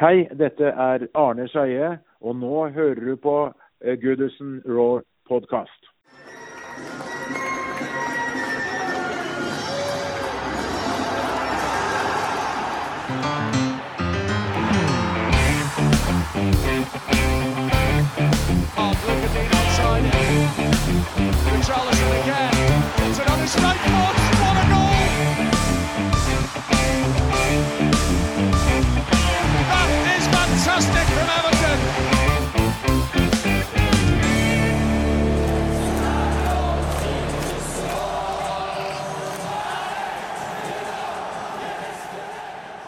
Hei, dette er Arne Skeie, og nå hører du på eh, Goodison Raw Podcast. Richarlison again. It's another strike forward. What a goal! Fantastic from Everton.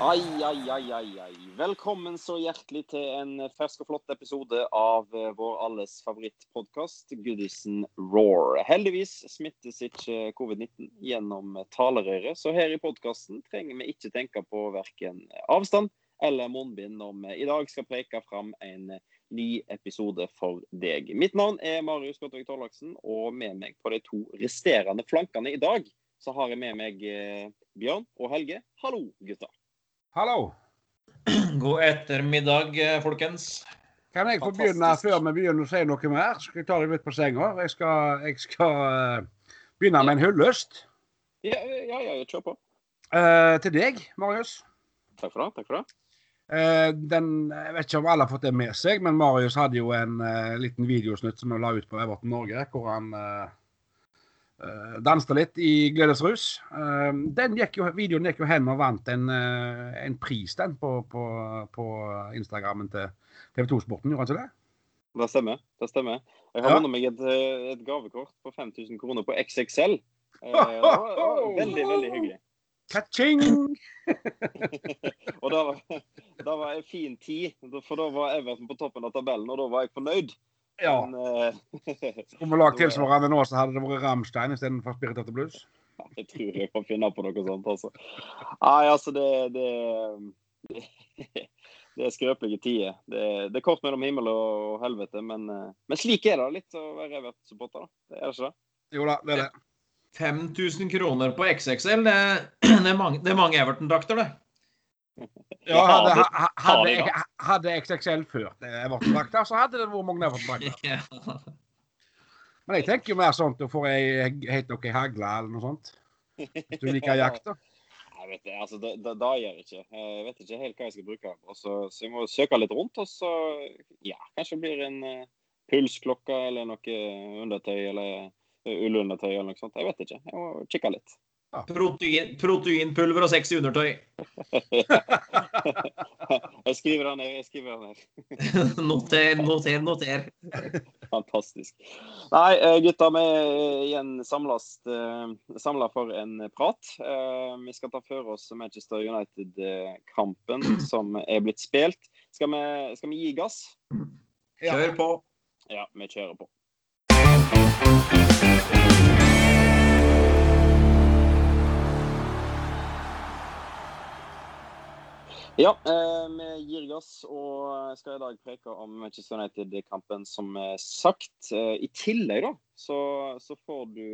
Ai, ai, ai, ai, ai. Velkommen så hjertelig til en fersk og flott episode av eh, vår alles favorittpodkast, Goodison Roar. Heldigvis smittes ikke covid-19 gjennom talerøret, så her i podkasten trenger vi ikke tenke på verken avstand eller munnbind når vi i dag skal preke fram en ny episode for deg. Mitt navn er Marius Gottvik Tollaksen, og med meg på de to resterende flankene i dag, så har jeg med meg eh, Bjørn og Helge. Hallo, gutter. Hallo. God ettermiddag, eh, folkens. Kan jeg få begynne før vi begynner å si noe mer? Skal jeg ta deg litt på senga? Jeg skal, jeg skal eh, begynne med en hyllest Ja, ja, ja, kjør på. eh, til deg, Marius. Takk for det. takk for det. Eh, den, jeg vet ikke om alle har fått det med seg, men Marius hadde jo en uh, liten videosnutt som han la ut på Everton Norge, hvor han uh, danste litt i gledesrus. Eh, den gikk jo, videoen gikk jo hen og vant en, eh, en pris den på, på, på Instagrammen til TV 2-sporten, gjorde han ikke det? Det stemmer. det stemmer. Jeg har Ja. vunnet meg et, eh, et gavekort på 5000 kroner på XXL. Eh, det var, det var veldig, veldig hyggelig. Ka-ching! Og da var, da var jeg fin tid, for da var Everton på toppen av tabellen, og da var jeg fornøyd. Ja. Men, eh, Skulle vi lagd tilsvarende nå, så hadde det vært Ramstein istedenfor Spirit of the Blues. jeg tror jeg kan finne på noe sånt, altså. Nei, altså, det, det, det, det er skrøpelige tider. Det, det er kort mellom himmel og helvete, men, eh, men slik er det litt å være Everton-supporter, da. Det er det ikke det? Jo da, det er det. 5000 kroner på XXL, det, det er mange, det er mange Everton-drakter, det. Ja, hadde, hadde, hadde XXL ført Everton-drakter, så hadde det vært mange Everton-drakter. Men jeg tenker jo mer sånn at du får ei helt nok ei hagle eller noe sånt. Hvis du liker jakt, da. Jeg vet det, altså, det, det, det gjør jeg ikke. Jeg vet ikke helt hva jeg skal bruke den. Så, så jeg må søke litt rundt, og så ja, kanskje det blir en uh, pulsklokke eller noe undertøy eller uh, ullundertøy eller noe sånt. Jeg vet ikke. Jeg må kikke litt. Protein, proteinpulver og sexy undertøy. jeg skriver det ned. Jeg skriver det ned. Noter, noter, noter. Fantastisk. Nei, eh, gutta, vi er igjen samla for en prat. Eh, Vi skal ta for oss Manchester United-kampen som er blitt spilt. Skal vi, skal vi gi gass? Kjør på. Ja, vi kjører på. Ja, eh, vi gir gass og skal i dag preke om Manchester United-kampen, som sagt. Eh, I tillegg da, så, så får du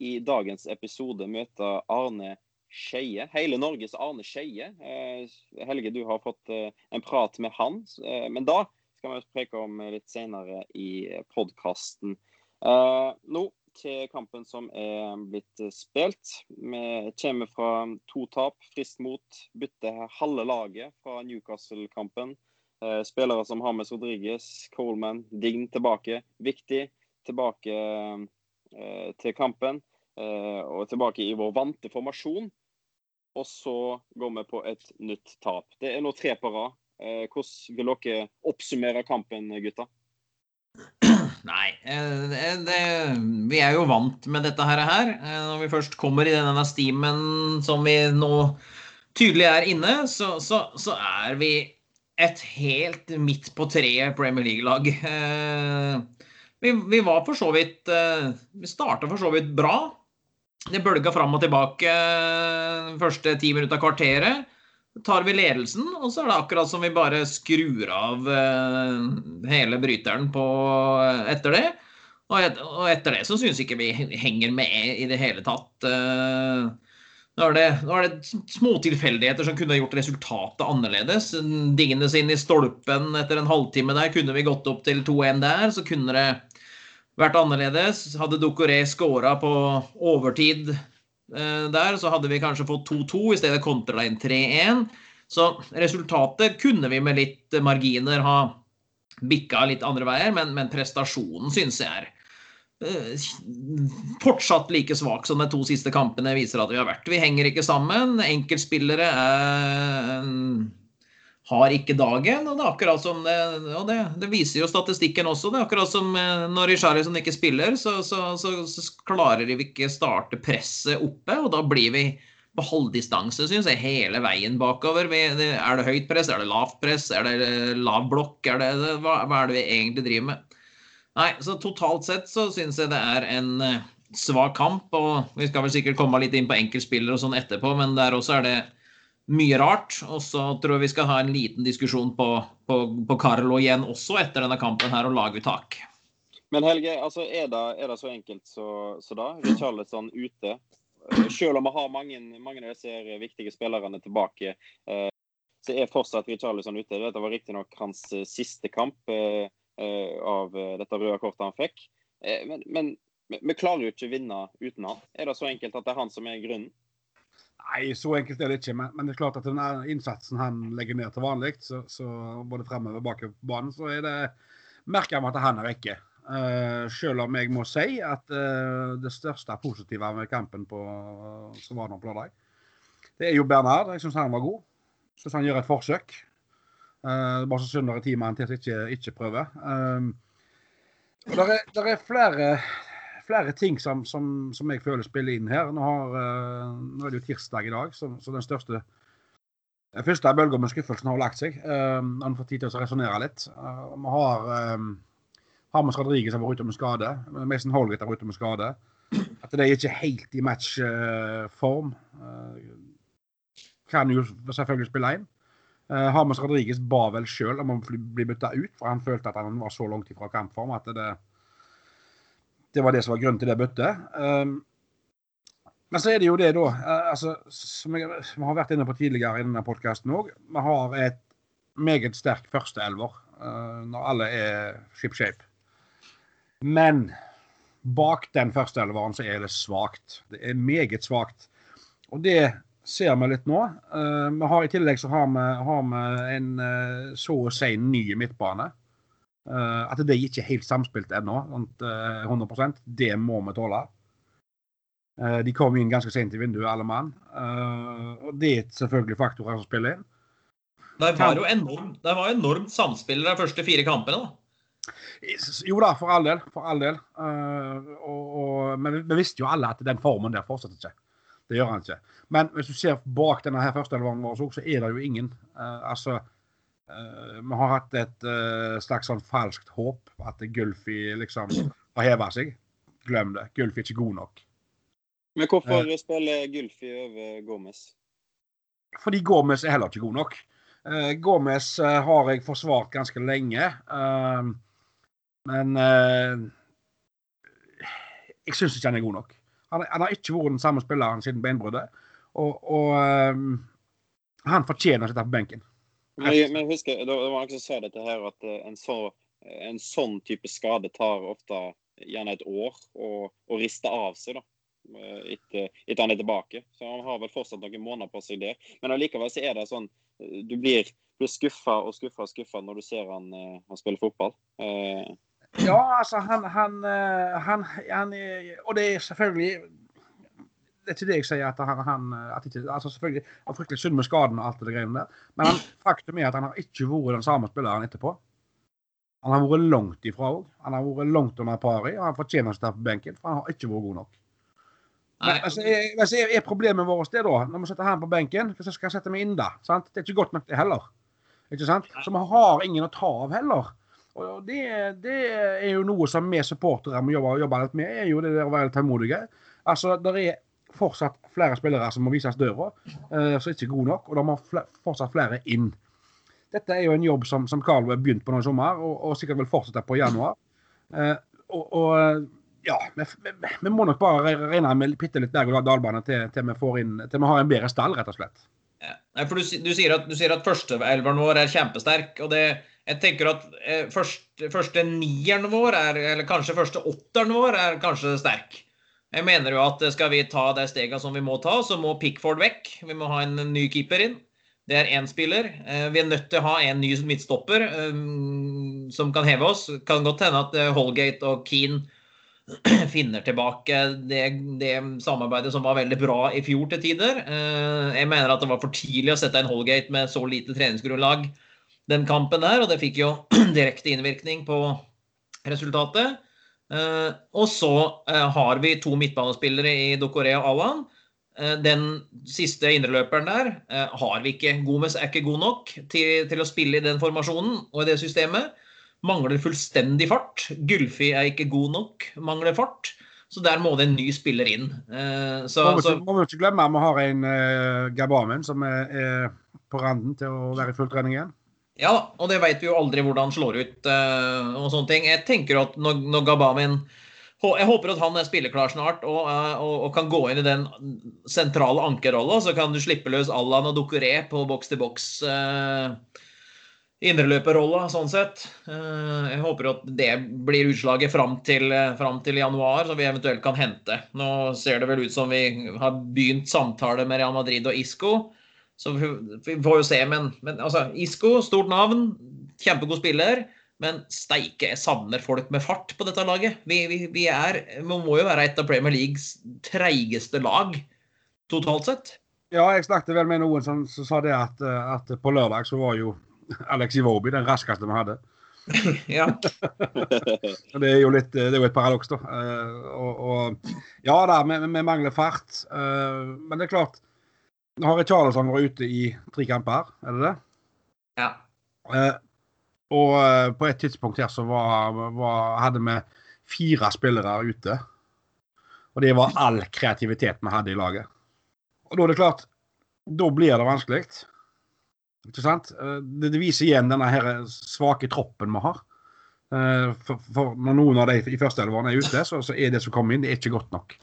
i dagens episode møte Arne Skeie. Hele Norges Arne Skeie. Eh, Helge, du har fått en prat med han, men da skal vi preke om litt senere i podkasten. Nå til kampen som er blitt spilt. Vi kommer fra to tap, frist mot. Bytter halve laget fra Newcastle-kampen. Eh, spillere som Hames Rodriguez, Coleman, Dign tilbake. Viktig tilbake eh, til kampen. Eh, og tilbake i vår vante formasjon. Og så går vi på et nytt tap. Det er nå tre på rad. Eh, hvordan vil dere oppsummere kampen, gutta? Nei, eh, det, det, vi er jo vant med dette her. Eh, Når vi først kommer i denne stimen som vi nå tydelig er inne, så, så, så er vi et helt midt på treet Premier League-lag. Eh, Vi, vi var for så vidt eh, Vi starta for så vidt bra. Det bølga fram og tilbake eh, første ti minutter av kvarteret. Tar vi ledelsen, og så er det akkurat som vi bare skrur av eh, hele bryteren på etter det. Og, et, og etter det så syns ikke vi henger med i det hele tatt. Eh, Nå er, det, nå er det små tilfeldigheter som kunne gjort resultatet annerledes. Dignes inn i stolpen etter en halvtime der. Kunne vi gått opp til 2-1 der, så kunne det vært annerledes. Hadde Dokoré skåra på overtid eh, der, så hadde vi kanskje fått 2-2 i stedet kontra inn 3-1. Så resultatet kunne vi med litt marginer ha bikka litt andre veier, men, men prestasjonen syns jeg er eh, fortsatt like svak som de to siste kampene viser at vi har vært. Vi henger ikke sammen. Enkeltspillere er, har ikke dagen. og Det er akkurat som det, og det, det, viser jo statistikken også. Det er akkurat som eh, når Richarlison ikke spiller, så, så, så, så klarer vi ikke starte presset oppe. og Da blir vi på halvdistanse, syns jeg, hele veien bakover. Er det høyt press, er det lavt press, er det eh, lav blokk? Er det, hva, hva, er det vi egentlig driver med? Nei, så totalt sett så syns jeg det er en uh, svak kamp. Og vi skal vel sikkert komme litt inn på enkeltspillere og sånn etterpå, men der også er det mye rart. Og så tror jeg vi skal ha en liten diskusjon på, på, på Carlo igjen også etter denne kampen her, og laguttak. Men Helge, altså er, det, er det så enkelt så, så da? Richarlison ute selv om vi har mange, mange av disse viktige spillerne tilbake, eh, så er fortsatt Richarlison ute. Dette var riktignok hans eh, siste kamp eh, av dette røde kortet han fikk. Men, men vi klarer jo ikke å vinne uten han. Er det så enkelt at det er han som er grunnen? Nei, så enkelt er det ikke. Men, det er klart at den innsatsen han legger ned til vanlig, så, så både fremover og bakover banen, så er det merker man at han er vekke. Uh, selv om jeg må si at uh, det største positive med kampen på, som var nå på lørdag, det er jo Bernard. Jeg syns han var god. Syns han gjør et forsøk. Uh, bare så synd det er ti mann til som ikke, ikke prøver. Uh, det er, der er flere, flere ting som, som, som, jeg føler spiller inn her. Nå, har, nå, er det jo tirsdag i dag, så, så den største den første bølga med skuffelsen har lagt seg. Uh, han får tid til å resonnere litt. vi har Hamas Rodriguez har vært ute med skade. Mason Holgate har vært ute med skade. At de er helt i matchform. Uh, kan jo selvfølgelig spille inn. Uh, Hamas Rodriguez ba vel sjøl om å bli bytta ut, for han følte at han var så langt ifra kampform at det, det var det som var grunnen til det byttet. Um, men så er det jo det, da, uh, altså, som vi har vært inne på tidligere i denne podkasten òg, vi har et meget sterk førsteelver uh, når alle er ship shape. Men bak den første elveren så er det svakt. Det er meget svakt. Og det ser vi litt nå. Uh, vi har I tillegg så har vi, har vi en uh, så å si ny midtbane. Uh, at det ikke er helt samspilt ennå, 100% det må vi tåle. de kom inn ganske sent i vinduet, alle mann. og Det er selvfølgelig faktorer som spiller inn. Det var jo enormt, det var enormt samspill de første fire kampene. da. Jo da, for all del. For all del. Og, og, men vi, visste jo alle at den formen der fortsetter ikke. Det gjør han ikke. Men hvis du ser bak denne her første elveren vår, så er det jo ingen. Altså Vi har hatt et slags sånn falskt håp at Gulfi liksom har heva seg. Glem det. Gulfi er ikke god nok. Men hvorfor uh, spiller Gulfi over Gomez? Fordi Gomez er heller ikke god nok. Uh, Gomez uh, har jeg forsvart ganske lenge. Uh, men eh, jeg syns ikke han er god nok. Han, han, har ikke vært den samme spilleren siden beinbruddet. Og, og eh, han fortjener å sitte på benken. Men men husk, Det var noen som sa dette her, at eh, en, så, en sånn type skade tar ofte gjerne et år å, riste av seg. da eh, etter, at han er tilbake. Så han har vel fortsatt noen måneder på seg der. Men allikevel så er det sånn eh, Du blir, blir skuffa og skuffa og skuffa når du ser han, han spiller fotball. Eh, ja, altså han, han, eh, han, han, Og det er selvfølgelig Det er ikke det jeg sier at han, han at ikke, altså selvfølgelig, han fryktelig synd med skaden og alt det greiene der. Men han, faktum er at han har ikke vært den samme spilleren etterpå. Han har vært langt ifra òg. Han har vært langt under pari, og han fortjener å stå på benken, for han har ikke vært god nok. Men, altså, er, altså, er, er, problemet vårt det, da, når vi setter han på benken, så skal jeg sette meg inn da? Sant? Det er ikke godt nok, det heller. Ikke sant? Så vi har ingen å ta av heller. Og det, det, er jo noe som vi supportere må jobbe, jobbe litt med, er jo det der å være tålmodige. Altså, det er fortsatt flere spillere som må vises døra, uh, som ikke er gode nok, og det må fl fortsatt flere inn. Dette er jo en jobb som, som Carlo har begynt på nå i sommer, og, og, sikkert vil fortsette på i januar. Uh, og, og, ja, vi, vi, vi må nok bare regne med bitte litt berg-og-dal-bane til, til, vi får inn, til vi har en bedre stall, rett og slett. Ja. For du, du sier at, du sier at førsteelveren vår er kjempesterk. og det, Jeg tenker at eh, første, første nieren vår, er, eller kanskje første åtteren vår, er kanskje sterk. Jeg mener jo at skal vi ta de stegene som vi må ta, så må Pickford vekk. Vi må ha en ny keeper inn. Det er én spiller. Eh, Vi er nødt til å ha en ny midtstopper eh, som kan heve oss. Kan godt hende at eh, Holgate og Keane finner tilbake det, det samarbeidet som var veldig bra i fjor til tider. Jeg mener at det var for tidlig å sette inn Holgate med så lite treningsgrunnlag den kampen der, og det fikk jo direkte innvirkning på resultatet. Eh, Og så eh, har vi to midtbanespillere i Dokoré og Allan. Eh, Den siste indreløperen der har vi ikke. Gomez er ikke god nok til, til å spille i den formasjonen og i det systemet. Mangler fullstendig fart. Gylfi er ikke god nok, mangler fart. Så der må det en ny spiller inn. Så, Må vi så ikke- må ikke glemme at vi har en uh, Gabamen som er, er på randen til å være i full trening igjen. Ja, og det vet vi jo aldri hvordan slår ut uh, og sånne ting. Jeg tenker at når, når Gabamin Jeg håper at han er spilleklar snart og, eh, og, og kan gå inn i den sentrale ankerrolla. Så kan du slippe løs Allan og Dokoré på boks-til-boks uh, indreløperrolla, sånn sett. Eh, jeg håper at det blir utslaget fram til, eh, fram til januar, så vi eventuelt kan hente. Nå ser det vel ut som vi har begynt samtale med Real Madrid og Isco. Så vi får jo se, men, men altså, Isco, stort navn, kjempegod spiller. Men steike, jeg savner folk med fart på dette laget. Vi, vi, vi, er, vi må jo være et av Premier Leagues treigeste lag totalt sett. Ja, jeg snakket vel med noen som, som sa det at, at på lørdag så var jo Alex Iwobi den raskeste vi hadde. Ja. Det er jo litt, det er jo et paradoks, da. Eh, og, og, ja da, vi, vi mangler fart. eh, men det er klart har Charlesson vært ute i tre kamper, er det det? ja. Eh, og eh, på et tidspunkt her så var, var, hadde vi fire spillere ute. Og det var all kreativitet vi hadde i laget. Og da er det klart Da blir det vanskelig. Ikke sant? Eh, Det, det viser igjen denne her svake troppen vi har. Eh, For, for når noen av de i førsteelverne er ute, så, så er det som kommer inn, det er ikke godt nok.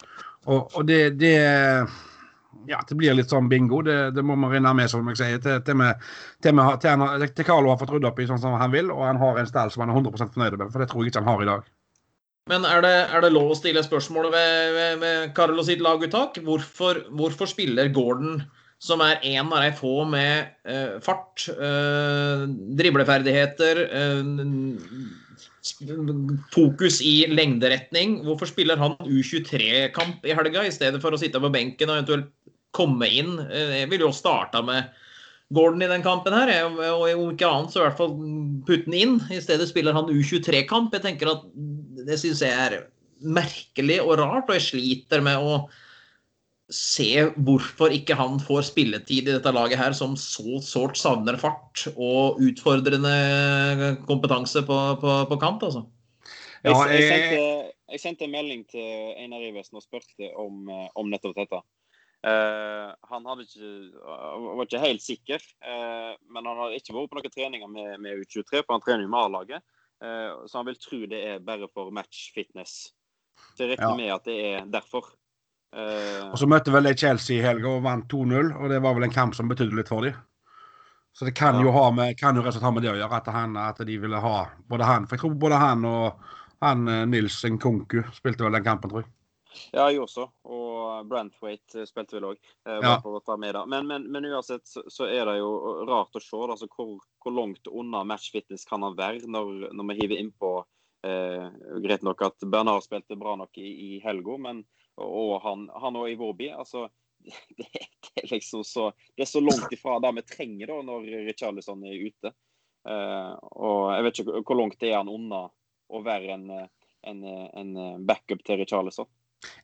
Og, og det, det ja, det blir litt sånn bingo. Det, det må man regne med, som jeg sier. Til, til, med, til, med, til, han til Carlo har fått rydda opp i sånn som han vil, og han har en stall som han er 100% fornøyd med. For det tror jeg ikke han har i dag. Men er det, er det lov å stille spørsmål ved, ved, ved Carlo sitt laguttak? Hvorfor, hvorfor spiller Gordon, som er en av de få med eh, fart, eh, dribleferdigheter, eh, fokus i lengderetning, hvorfor spiller han U23-kamp i helga i stedet for å sitte på benken og eventuelt komme inn? Eh, Jeg ville jo starta med Gordon i den kampen her, og om ikke annet så i hvert fall putte den inn. I stedet spiller han U23-kamp. Jeg tenker at Det syns jeg er merkelig og rart, og jeg sliter med å se hvorfor ikke han får spilletid i dette laget her, som så sårt savner fart og utfordrende kompetanse på, på, på kant, altså. Jeg, Ja, jeg, jeg- sendte, jeg sendte en melding til Einar Iversen og spurte om, eh, om nettopp dette. Uh, han hadde ikke, var ikke helt sikker, uh, men han hadde ikke vært på noen treninger med, med U23, for han trener jo med A-laget. uh, så han vil tro det er bare for match fitness. Så jeg regner Ja. med at det er derfor. Eh, Og så møtte vel de Chelsea i helga og vant 2-0, og det var vel en kamp som betydde litt for dem. Så det kan Ja. jo ha med, kan jo rett og slett ha med det å gjøre, at, han, at de ville ha både han For jeg tror både han og han eh, Nils Nkunku spilte vel den kampen, tror jeg. Ja, jeg også. Og Brantwaite spilte vel òg. Ja. Men, men, men uansett så, så er det jo rart å se altså, hvor, hvor langt unna match fitness kan han være når, når vi hiver innpå eh, Greit nok at Bernard spilte bra nok i, i helga, men og han, han og Iwobi altså, det, det er liksom så Det er så langt ifra det vi trenger da når Richarlison er ute. Uh, og jeg vet ikke hvor langt det er han unna å være en, en, en backup til Richarlison.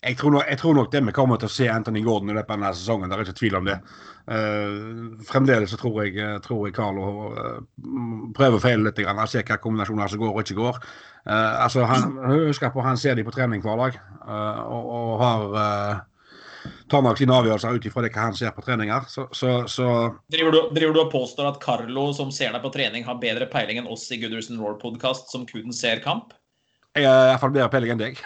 Jeg tror, nok, jeg tror nok det vi kommer til å se Anthony Gordon i løpet av denne sesongen. Det er ikke tvil om det. Uh, fremdeles så tror jeg, tror jeg Carlo uh, prøver å feile litt. Grann. Se hvilke kombinasjoner som går og ikke går. Uh, altså han, husker på han ser de på trening hver dag, eh, og, og har eh, tar nok sine avgjørelser ut ifra det han ser på treninger. Så, så, så Driver du, driver du og påstår at Carlo, som ser deg på trening, har bedre peiling enn oss i Goodderson Roar-podkast, som kun ser kamp? Jeg er iallfall bedre peiling enn deg.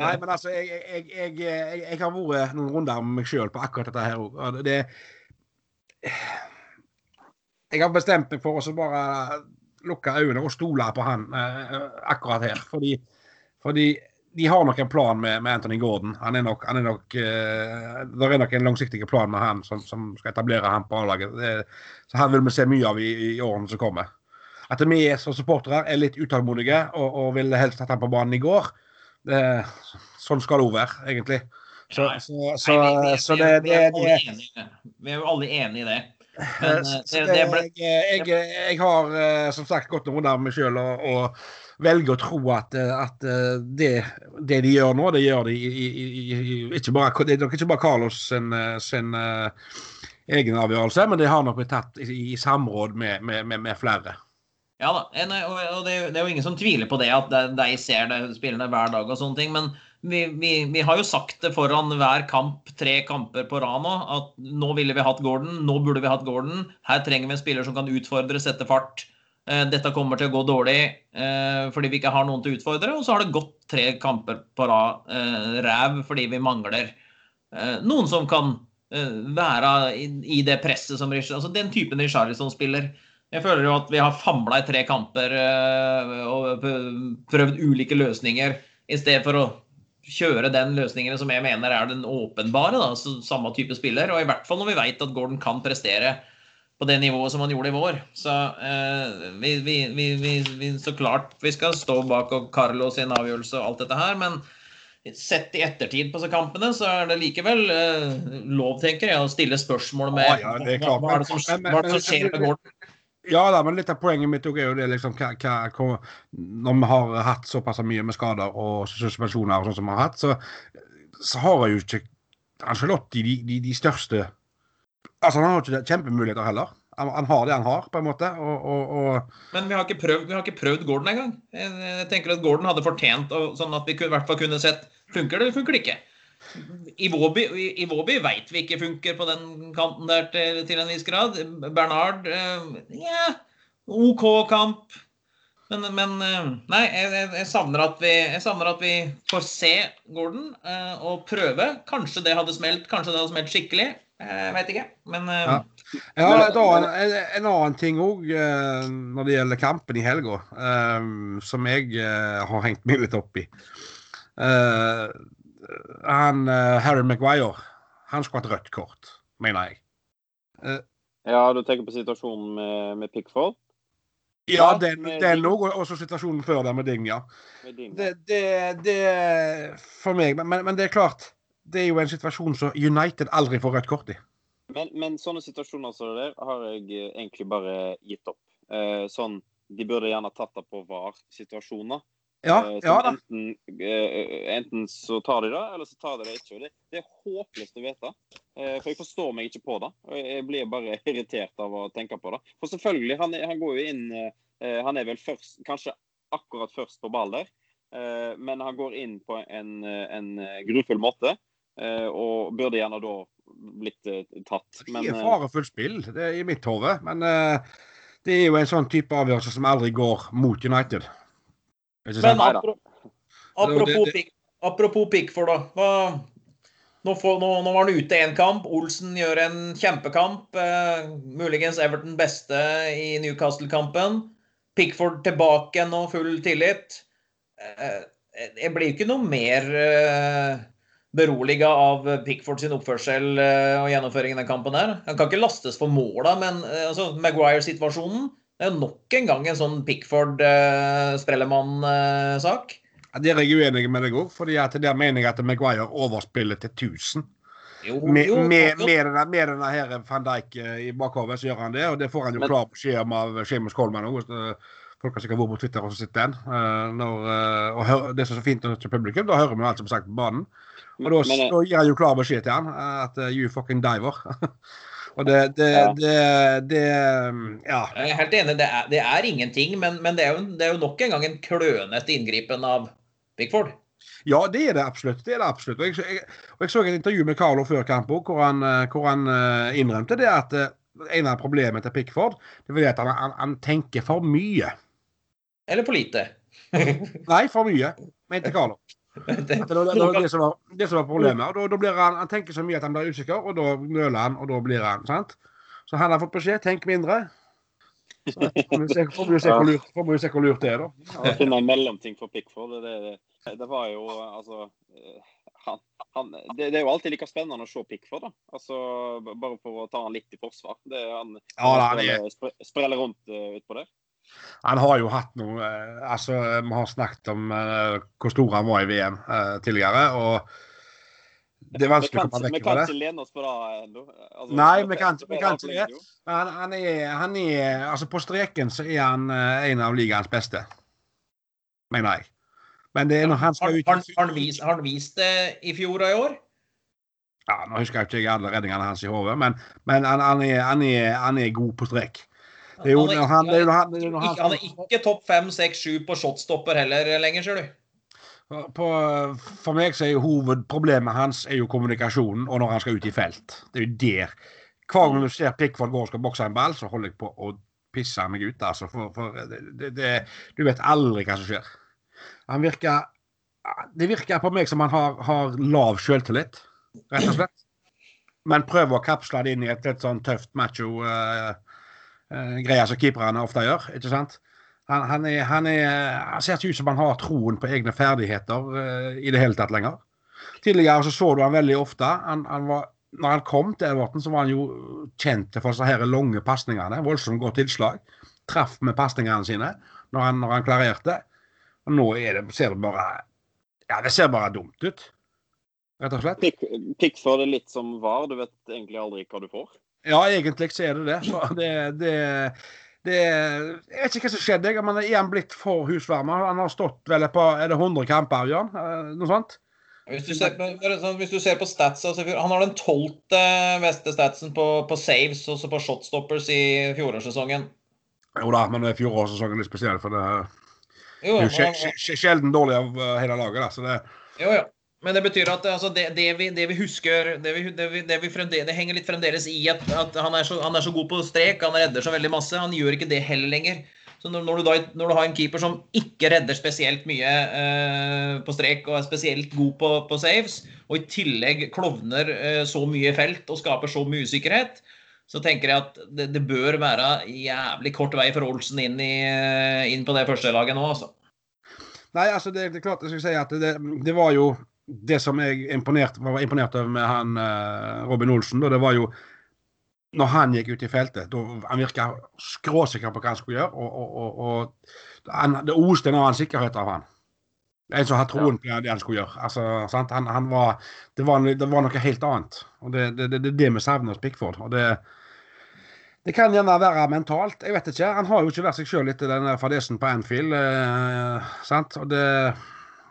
Nei, men altså, jeg, jeg, jeg, jeg, har vært noen runder med meg sjøl på akkurat dette her òg. Det Jeg har bestemt meg for å bare lukke øynene og stole på han eh, akkurat her. Fordi, fordi de har nok en plan med, med Anthony Gordon. Han er nok, han er nok eh, Det er nok en langsiktig plan med han som, som skal etablere han på A-laget. Så han vil vi se mye av i, i årene som kommer. At vi som supportere er litt utålmodige og, og ville helst hatt han på banen i går. Det, sånn skal det òg være, egentlig. Så, så, så, så det, vi det, det det. Vi er jo alle enige i det. Eh, Men, eh, jeg, jeg, jeg har eh, som sagt gått noen runder med meg sjøl og, og velger å tro at, eh, at eh, det, det de gjør nå, det gjør de i, i, i, ikke bare, Det er nok ikke bare Carlos sin, eh, sin uh, egen avgjørelse, men det har nok blitt tatt i, i samråd med, med, med, med flere. Ja da, og, og det, er jo- ingen som tviler på det, at de, ser det, spillerne hver dag og sånne ting. Men vi, vi, vi har jo sagt det foran hver kamp, tre kamper på rad nå, at nå ville vi hatt Gordon, nå burde vi hatt Gordon. Her trenger vi en spiller som kan utfordre, sette fart. Eh, Dette kommer til å gå dårlig eh, fordi vi ikke har noen til å utfordre. Og så har det gått tre kamper på rad eh, ræv fordi vi mangler eh, noen som kan eh, være i, det presset som altså den typen Richarlison spiller. Jeg føler jo at vi har famla i tre kamper eh, og prøvd ulike løsninger, i stedet for å kjøre den løsningen som jeg mener er den åpenbare. Da, samme type spiller. Og i hvert fall når vi vet at Gordon kan prestere på det nivået som han gjorde i vår. Så eh, vi, vi, vi, vi, så klart vi skal stå bak og Carlo sin avgjørelse og alt dette her, men sett i ettertid på kampene, så er det likevel eh, lov, tenker jeg, å stille spørsmål med ah, ja, det hva, hva er det som, men- men- hva er det som skjer med Gordon. Ja da, men litt av poenget mitt er jo det liksom hva, hva, Når vi har hatt såpass mye med skader og suspensjoner og sånn som vi har hatt, så, så har jeg jo ikke Angelotti de, de, de største Altså, han har jo ikke kjempemuligheter heller. Han, han har det han har, på en måte. Og, og, og Men vi har ikke prøvd, har ikke prøvd Gordon engang. Jeg, tenker at Gordon hadde fortjent sånn at vi i hvert fall kunne sett funker det eller funker det ikke. Iwobi, Iwobi veit vi ikke funker på den kanten der til, til en viss grad. Bernard eh, ja, OK kamp. Men, men eh, nei, jeg, jeg, savner at vi, jeg savner at vi får se Gordon eh, og prøve. Kanskje det hadde smelt, kanskje det hadde smelt skikkelig. Jeg veit ikke. Men Ja. Ja, da, en, en, en annen ting òg når det gjelder kampen i helga, som jeg har hengt meg litt opp i. Han eh, Harry Maguire, han skulle hatt rødt kort, mener jeg. Ja, du tenker på situasjonen med, med Pickford? Ja, Ja, den, òg, og også situasjonen før der med Ding, ja. Med din? Det, det, det For meg, men, men det er klart. Det er jo en situasjon som United aldri får rødt kort i. Men, men sånne situasjoner som det der har jeg eh, egentlig bare gitt opp. Eh, sånn, De burde gjerne tatt det på VAR-situasjoner. Ja, Eh, ja da. enten, eh, enten så tar de det, eller så tar de det ikke. Og det, det er håpløst å vite. Eh, for jeg forstår meg ikke på det. Jeg blir bare irritert av å tenke på det. For selvfølgelig, han, han går jo inn Han er vel først, kanskje akkurat først på ball der. Men han går inn på en, en grufull måte. og burde gjerne da blitt tatt. Det er farefullt spill det er i mitt hode, men det er jo en sånn type avgjørelse som aldri går mot United. Ikke Men apropos, Pick, apropos Pickford, da. Hva, nå, får, nå, nå var han ute én kamp. Olsen gjør en kjempekamp. Eh, muligens Everton beste i Newcastle-kampen. Pickford tilbake nå, full tillit. Eh, jeg blir ikke noe mer eh, beroliga av Pickford sin oppførsel eh, og gjennomføring i den kampen her. Han kan ikke lastes for måla, men eh, altså, Maguire-situasjonen det er nok en gang en sånn Pickford-Sprellemann-sak. Ja, Der er jeg uenig med deg òg, at der mener jeg at Maguire overspiller til 1000. Jo, Med, jo, med, jo. med, denne, med denne her van Dijk eh, i bakhodet, så gjør han det. Og det får han jo Men- klar beskjed om av Seamus Coleman òg. Folk har sikkert vært på Twitter og sett den. Eh, når, eh, og det som er så fint til publikum, da hører vi alt som er sagt på banen. Og da, eh, gir han jo klar beskjed til han eh, at eh, you fucking diver. og det, det, Ja. det, det Ja. Jeg er helt enig, det er, det er ingenting, men, men det, er jo, det er jo nok en gang en klønete inngripen av Pickford. Ja, det er det absolutt. Det er det absolutt. Og jeg, jeg, og jeg så et intervju med Carlo før kamp hvor han, eh, hvor han eh, innrømte det at eh, en av problemene til Pickford det er at han, han, han tenker for mye. Eller for lite? Nei, for mye, mente Carlo. Det- Det var det, var det, som var, det som var problemet. Og da, da blir han, han tenker så mye at han blir usikker, og da nøler han, og da blir han. sant? Så han har fått beskjed tenk mindre. Så får vi se- får vi se hvor lurt, får vi se hvor lurt det er, da. Å finne en mellomting for Pickford, det, det, det var jo altså eh, han, han, det, det er jo alltid like spennende å se Pickford, da. Altså, bare for å ta han litt i forsvar. Det, han Ja, da, han det er- spreller, spre- spreller rundt uh, utpå der. Han har jo hatt noe eh, Altså, vi har snakket om eh, hvor stor han var i VM eh, tidligere, og det er vanskelig kan, å komme vekk fra det. ikke lene oss på det ennå. Altså, Nei, vi kan- vi kan ikke det. Han, han, er, han er Altså, på streken så er han eh, en av ligaens beste. Mener jeg. Men det er når han Har, skal ut har, har, han vist, vist det i fjor og i år? Ja, Nå husker jeg ikke alle redningene hans i hodet, men, men han, han, er, han, er, han er god på strek. Det er jo Han når han, det er når han, det er når ikke, han er ikke topp fem, seks, sju på shotstopper heller lenger, ser du. på, For meg så er jo hovedproblemet hans er jo kommunikasjonen og når han skal ut i felt. Det er jo der. Hver gang du ser Pickford gå og skal bokse en ball, så holder jeg på å pisse meg ut. altså. For, for det, det, det, du vet aldri hva som skjer. Han virker Det virker på meg som han har, har lav selvtillit, rett og slett. Men prøver å kapsle det inn i et litt sånn tøft macho uh, greie som keeperne ofte gjør. ikke sant? Han, han, er, han, er, han ser ikke ut som han har troen på egne ferdigheter uh, i det hele tatt lenger. Tidligere så, så du han veldig ofte. Var, når han kom til Everton, så var han jo kjent for disse her lange pasningene. Voldsomt godt tilslag. Traff med pasningene sine når han, når klarerte. Og nå det, ser det bare Ja, det ser bare dumt ut. Rett og slett. Pick, Pickford er litt som var. Du vet egentlig aldri hva du får. Ja, egentlig så er det det. Så det, det, det Jeg vet ikke hva som skjedde. Men er han blitt for husvarmer? Han har stått vel på Er det 100 kamper, Jørn? Eh, Noe sånt? Hvis du ser, sånn, hvis du ser på statsa altså, Han har den tolvte beste statsen på, på saves og så på shotstoppers i fjorårssesongen. Jo da, men fjorårssesongen er litt spesiell. For det er jo sjelden dårlig av eh, hele laget. da, så det Jo, jo. Men det betyr at altså, det, det, vi, det vi husker Det, vi, det, vi, det, henger litt fremdeles i at, at han, er så, han er så god på strek, han redder så veldig masse. Han gjør ikke det heller lenger. Så når, når, du da, når du har en keeper som ikke redder spesielt mye eh, på strek og er spesielt god på, på saves, og i tillegg klovner eh, så mye i felt og skaper så mye usikkerhet, så tenker jeg at det, det bør være jævlig kort vei for Olsen inn, i, eh, inn på det første laget nå, altså. Nei, altså, det, det er klart jeg skal si at det, det var jo Det som jeg imponert, var imponert over med han eh, Robin Olsen, da, det var jo når han gikk ut i feltet, da han virka skråsikker på hva han skulle gjøre. Og, og, og, han, det oste en annen sikkerhet av han. En som har troen på det han skulle gjøre. Altså? Han, han var, det, var, det var noe helt annet. Og Det er det, det, det, vi savner hos Pickford. Og det, det kan gjerne være mentalt. Jeg vet ikke. Han har jo ikke vært seg sjøl etter den der fadesen på Anfield. Eh, sant? Og det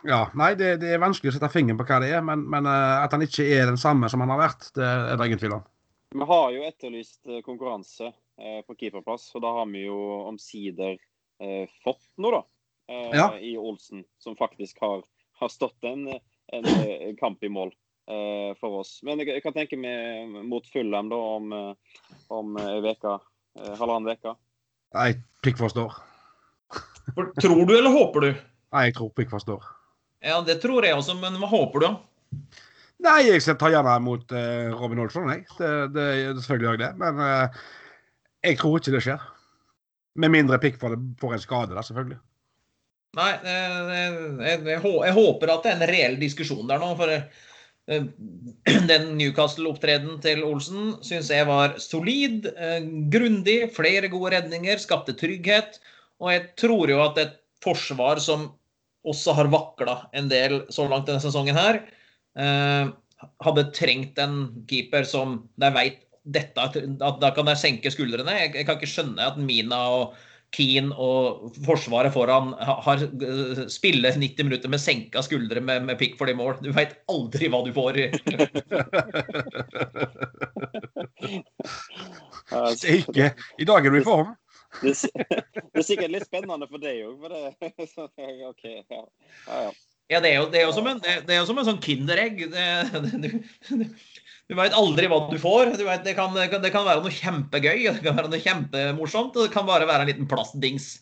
ja, nei, det, det, er vanskelig å sette fingeren på hva det er, men, men uh, at han ikke er den samme som han har vært, det er det ingen tvil om. Vi har jo etterlyst eh, konkurranse eh, på keeperplass, og da har vi jo omsider eh, fått noe, da. Eh, Ja. I Olsen, som faktisk har, har stått en, en, kamp i mål eh, for oss. Men jeg, kan tenke meg mot Fulham da om, eh, om. Eh, halvannen uke. Nei, Pickford står. Tror du eller håper du? Nei, jeg tror Pickford står. Ja, det tror jeg også, men hva håper du? Nei, jeg skal ta gjerne mot uh, Robin Olsson, jeg. Det, det, selvfølgelig gjør jeg det. Men uh, jeg tror ikke det skjer. Med mindre Pickford får en skade, da, selvfølgelig. Nei, eh, jeg, jeg, jeg, håper at det er en reell diskusjon der nå. For den Newcastle-opptredenen til Olsen syns jeg var solid, grundig, flere gode redninger, skapte trygghet. Og jeg tror jo at et forsvar som også har vakla en del så langt denne sesongen her, eh, hadde trengt en keeper som de veit dette at Da kan de senke skuldrene. Jeg, jeg kan ikke skjønne at Mina og Keane og forsvaret foran har eh, spiller 90 minutter med senka skuldre med, med Pickford i mål. Du veit aldri hva du får. Ikke I dag er du i form. Det det er sikkert litt spennende for deg òg, for det så, OK. Ja. Ja, ja. Ja, det er jo, det er jo som, en, det er jo som en sånn Kinderegg. Det, det, du du veit aldri hva du får. Du vet, det, kan, det, kan, være noe kjempegøy, det kan være noe kjempemorsomt, og det kan bare være en liten plastdings.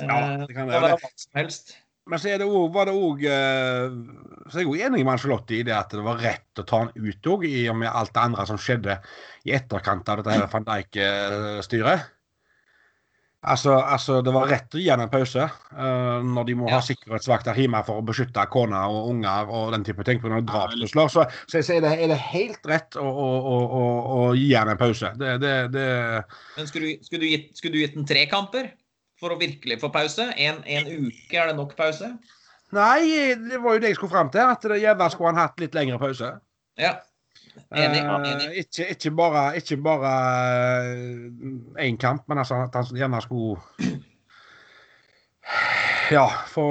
Ja, Eh, det kan det være. være hva som helst. Men så er det også, var det òg Så er jeg òg enig med Angelotti i det at det var rett å ta han ut òg, i og med alt det andre som skjedde i etterkant av dette her van Dijk-styret. Altså, altså, det var rett å gi henne en pause uh, når de må Ja. ha sikkerhetsvakter hjemme for å beskytte kone og unger og den type ting pga. drapstrusler. Så, så, så er, det, er det helt rett å, å, å, å, gi henne en pause. Det, det, det Men skulle du, skulle, du gitt, skulle du gitt den tre kamper for å virkelig få pause? En, en uke, er det nok pause? Nei, det var jo det jeg skulle fram til. At det gjerne skulle han hatt litt lengre pause. Ja. Enig. Eh, enig. ikke, ikke bare ikke bare én kamp, men altså at han gjerne skulle Ja, få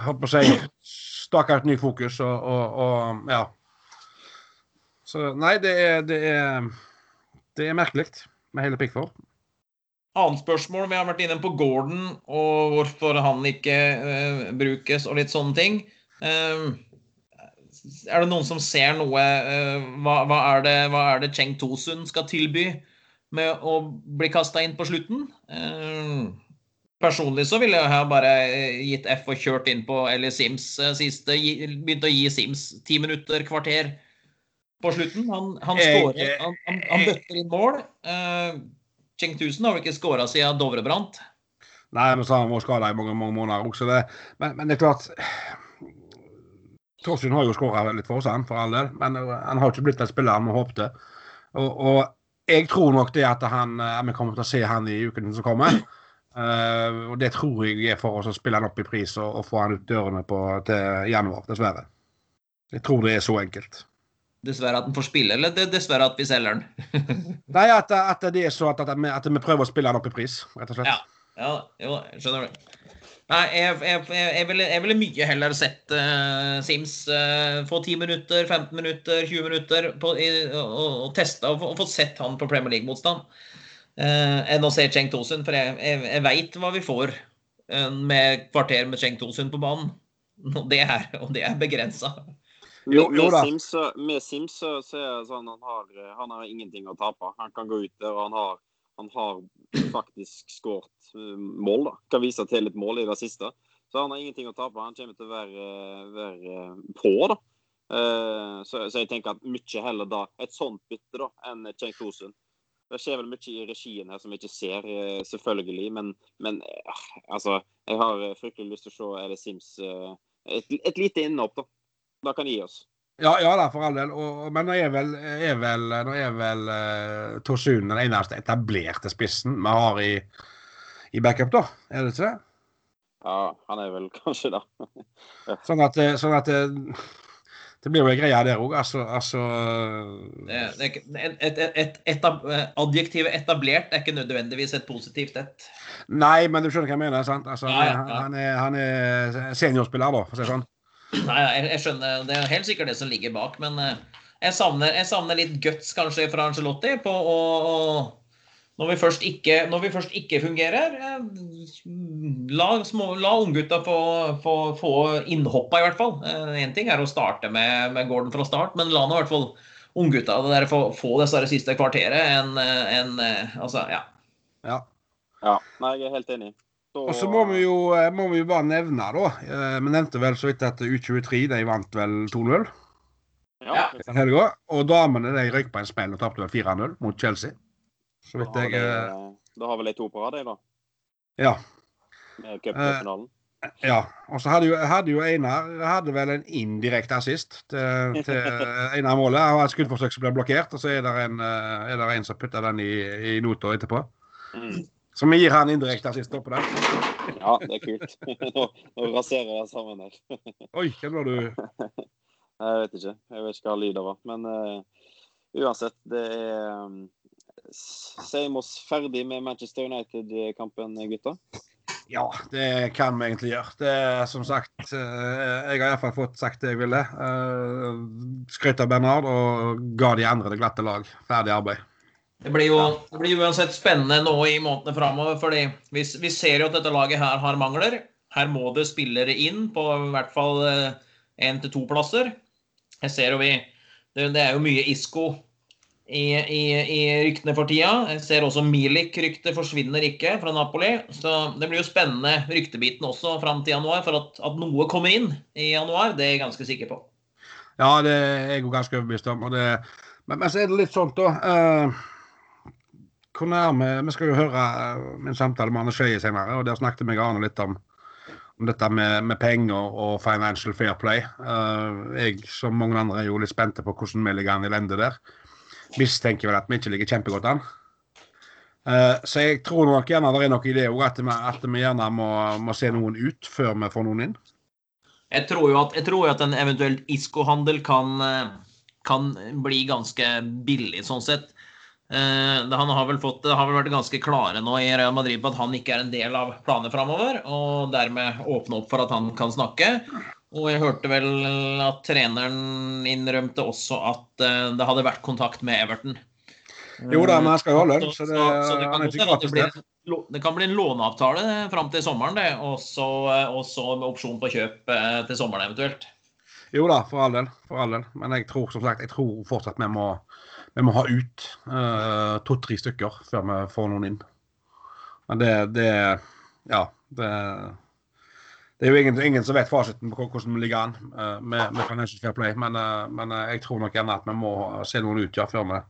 holdt på å si stake ut ny fokus og, og, og ja. Så nei, det er det er, det er merkelig med hele Pickford. Annet spørsmål. Vi har vært inne på Gordon og hvorfor han ikke uh, brukes og litt sånne ting. Eh, er det noen som ser noe eh, hva, hva, er det, hva er det Cheng Tosun skal tilby med å bli kasta inn på slutten? Eh, personlig så ville jeg ha bare eh, gitt F og kjørt inn på Ellie Sims siste. Begynt å gi Sims ti minutter, kvarter på slutten. Han, han skårer. Han, han, han bøtter inn mål. Cheng Tusen har vel ikke skåra siden Dovrebrant? Nei, men så har han vært skada i mange, mange måneder også. Det, men, men det er klart Torsund har jo skåra litt for oss, han, for all del. Men uh, han har ikke blitt den spilleren vi håpte. Og, og jeg tror nok det at han, uh, vi kommer til å se han i ukene som kommer. Uh, og det tror jeg er for oss å spille han opp i pris og, og få han ut dørene på, til januar, dessverre. Jeg tror det er så enkelt. Dessverre at han får spille, eller dessverre at vi selger den? Nei, at, at det er så at, at, vi, at vi prøver å spille han opp i pris, rett og slett. Ja. Ja, jo, skjønner det. Nei, jeg, jeg, jeg, ville, jeg ville mye heller sett uh, Sims uh, få 10 minutter, 15 minutter, 20 minutter på, i, og, og testa og, få- og fått sett han på Premier League-motstand. uh, enn å se Cheng Tosun, for jeg, jeg, jeg veit hva vi får med kvarter med Cheng Tosun på banen. Og det er, og det er begrensa. Jo, Med, jo med. Sims, så- med Sims så er det sånn han har, han har ingenting å tape. Han kan gå ut der, og han har, han har faktisk skåret eh, mål. da. Kan vise til litt mål i det siste. Så han har ingenting å tape. Han kommer til å være, eh, være eh, på, da. Så, så jeg tenker at mye heller da et sånt bytte da, enn Cenk Tosun. Det skjer vel mye i regien her som vi ikke ser, selvfølgelig. Men, men altså, jeg har fryktelig lyst til å se Ele Sims et, et lite innhopp, da. Da kan gi oss. Ja, ja da, for all del. Og, men nå er vel, er vel, nå er vel uh, Torsun den eneste etablerte spissen vi har i, i backup, da? Er det ikke det? Ja, han er vel kanskje det. Sånn at, eh, sånn at eh, det blir jo en greie der òg. Altså, altså et, et, et, etab, adjektivet etablert er ikke nødvendigvis et positivt et. Nei, men du skjønner hva jeg mener? sant? Altså, Ja, ja, ja. Han, er, han er seniorspiller, da, for å si det sånn. Nei, jeg, jeg skjønner. Det er helt sikkert det som ligger bak, men eh, jeg savner, jeg savner litt guts kanskje fra Angelotti på å, å når vi, først ikke, når vi først ikke fungerer, eh, la, små, la unggutta få, få, få innhoppa, i hvert fall. Én ting er å starte med, med Gordon fra start, men la nå i hvert fall unggutta få, få det siste kvarteret en, en eh, Altså, ja. Ja. Ja, nei, jeg er helt enig. Så- Og så må vi jo eh, må vi jo bare nevne, da eh, Vi nevnte vel så vidt at U23 de vant vel 2-0 Ja, helga. Og damene de røyk på en smell og tapte vel 4-0 mot Chelsea. Så vidt jeg har eh, da har vel de to på rad, de, da. Ja. Med cupfinalen. Ja, og så hadde jo, hadde jo Einar hadde vel en indirekte assist til, til Einar målet. Han har et skuddforsøk som ble blokkert, og så er det en, er det en som putter den i, i nota etterpå. Mm. Så vi gir han indirekte assist på den. Ja, det er kult. nå, nå raserer jeg sammen her. Oi, hvem var du? Jeg vet ikke. Jeg vet ikke hva lyden var. Men uh, uansett, det er um, Seimos ferdig med Manchester United-kampen, gutta? Ja, det kan vi egentlig gjøre. Det er som sagt eh, Jeg har iallfall fått sagt det jeg ville. Uh, Skrøt av Bernard og ga de andre det glatte lag. Ferdig arbeid. Det blir jo det blir uansett spennende nå i månedene framover. fordi vi, vi ser jo at dette laget her har mangler. Her må det spillere inn på i hvert fall én til to plasser. Jeg ser jo vi det, det er jo mye Isco i, i, i ryktene for tida. Jeg ser også Milik-ryktet forsvinner ikke fra Napoli. Så det blir jo spennende ryktebiten også fram til januar. For at, at, noe kommer inn i januar, det er jeg ganske sikker på. Ja, det er jeg jo ganske overbevist om. Det, men, men, så er det litt sånn, da. Uh, hvor nærme Vi skal jo høre min samtale med Arne Skeie senere, og der snakket vi Arne litt om om dette med, med, penger og financial fair play. Uh, jeg som mange andre er jo litt spente på hvordan vi ligger an i lende der. Mistenker vel at vi ikke ligger kjempegodt an. Uh, så jeg tror nok gjerne det er noe i det òg, at, at, vi gjerne må, må, se noen ut før vi får noen inn. Jeg tror jo at, tror at en eventuelt ISKO-handel kan, eh, kan, bli ganske billig, sånn sett. Eh, han har vel, fått, har vel vært ganske klare nå i Real Madrid på at han ikke er en del av planet framover, og dermed åpne opp for at han kan snakke. Og jeg hørte vel at treneren innrømte også at eh, det hadde vært kontakt med Everton. Jo da, men jeg skal jo ha lønn, så, det, så, så det kan også, det, blir, Det kan bli en låneavtale fram til sommeren, det. Og så med opsjon på kjøp eh, til sommeren eventuelt. Jo da, for all del. For all del. Men jeg tror som sagt, jeg tror fortsatt vi må vi må ha ut uh, to-tre stykker før vi får noen inn. Men det, det Ja. Det, det er jo ingen, ingen, som vet fasiten på hvordan vi ligger an uh, med, med Financial Fair Play, men, uh, men uh, jeg tror nok gjerne at vi må se noen ut ja, før, vi,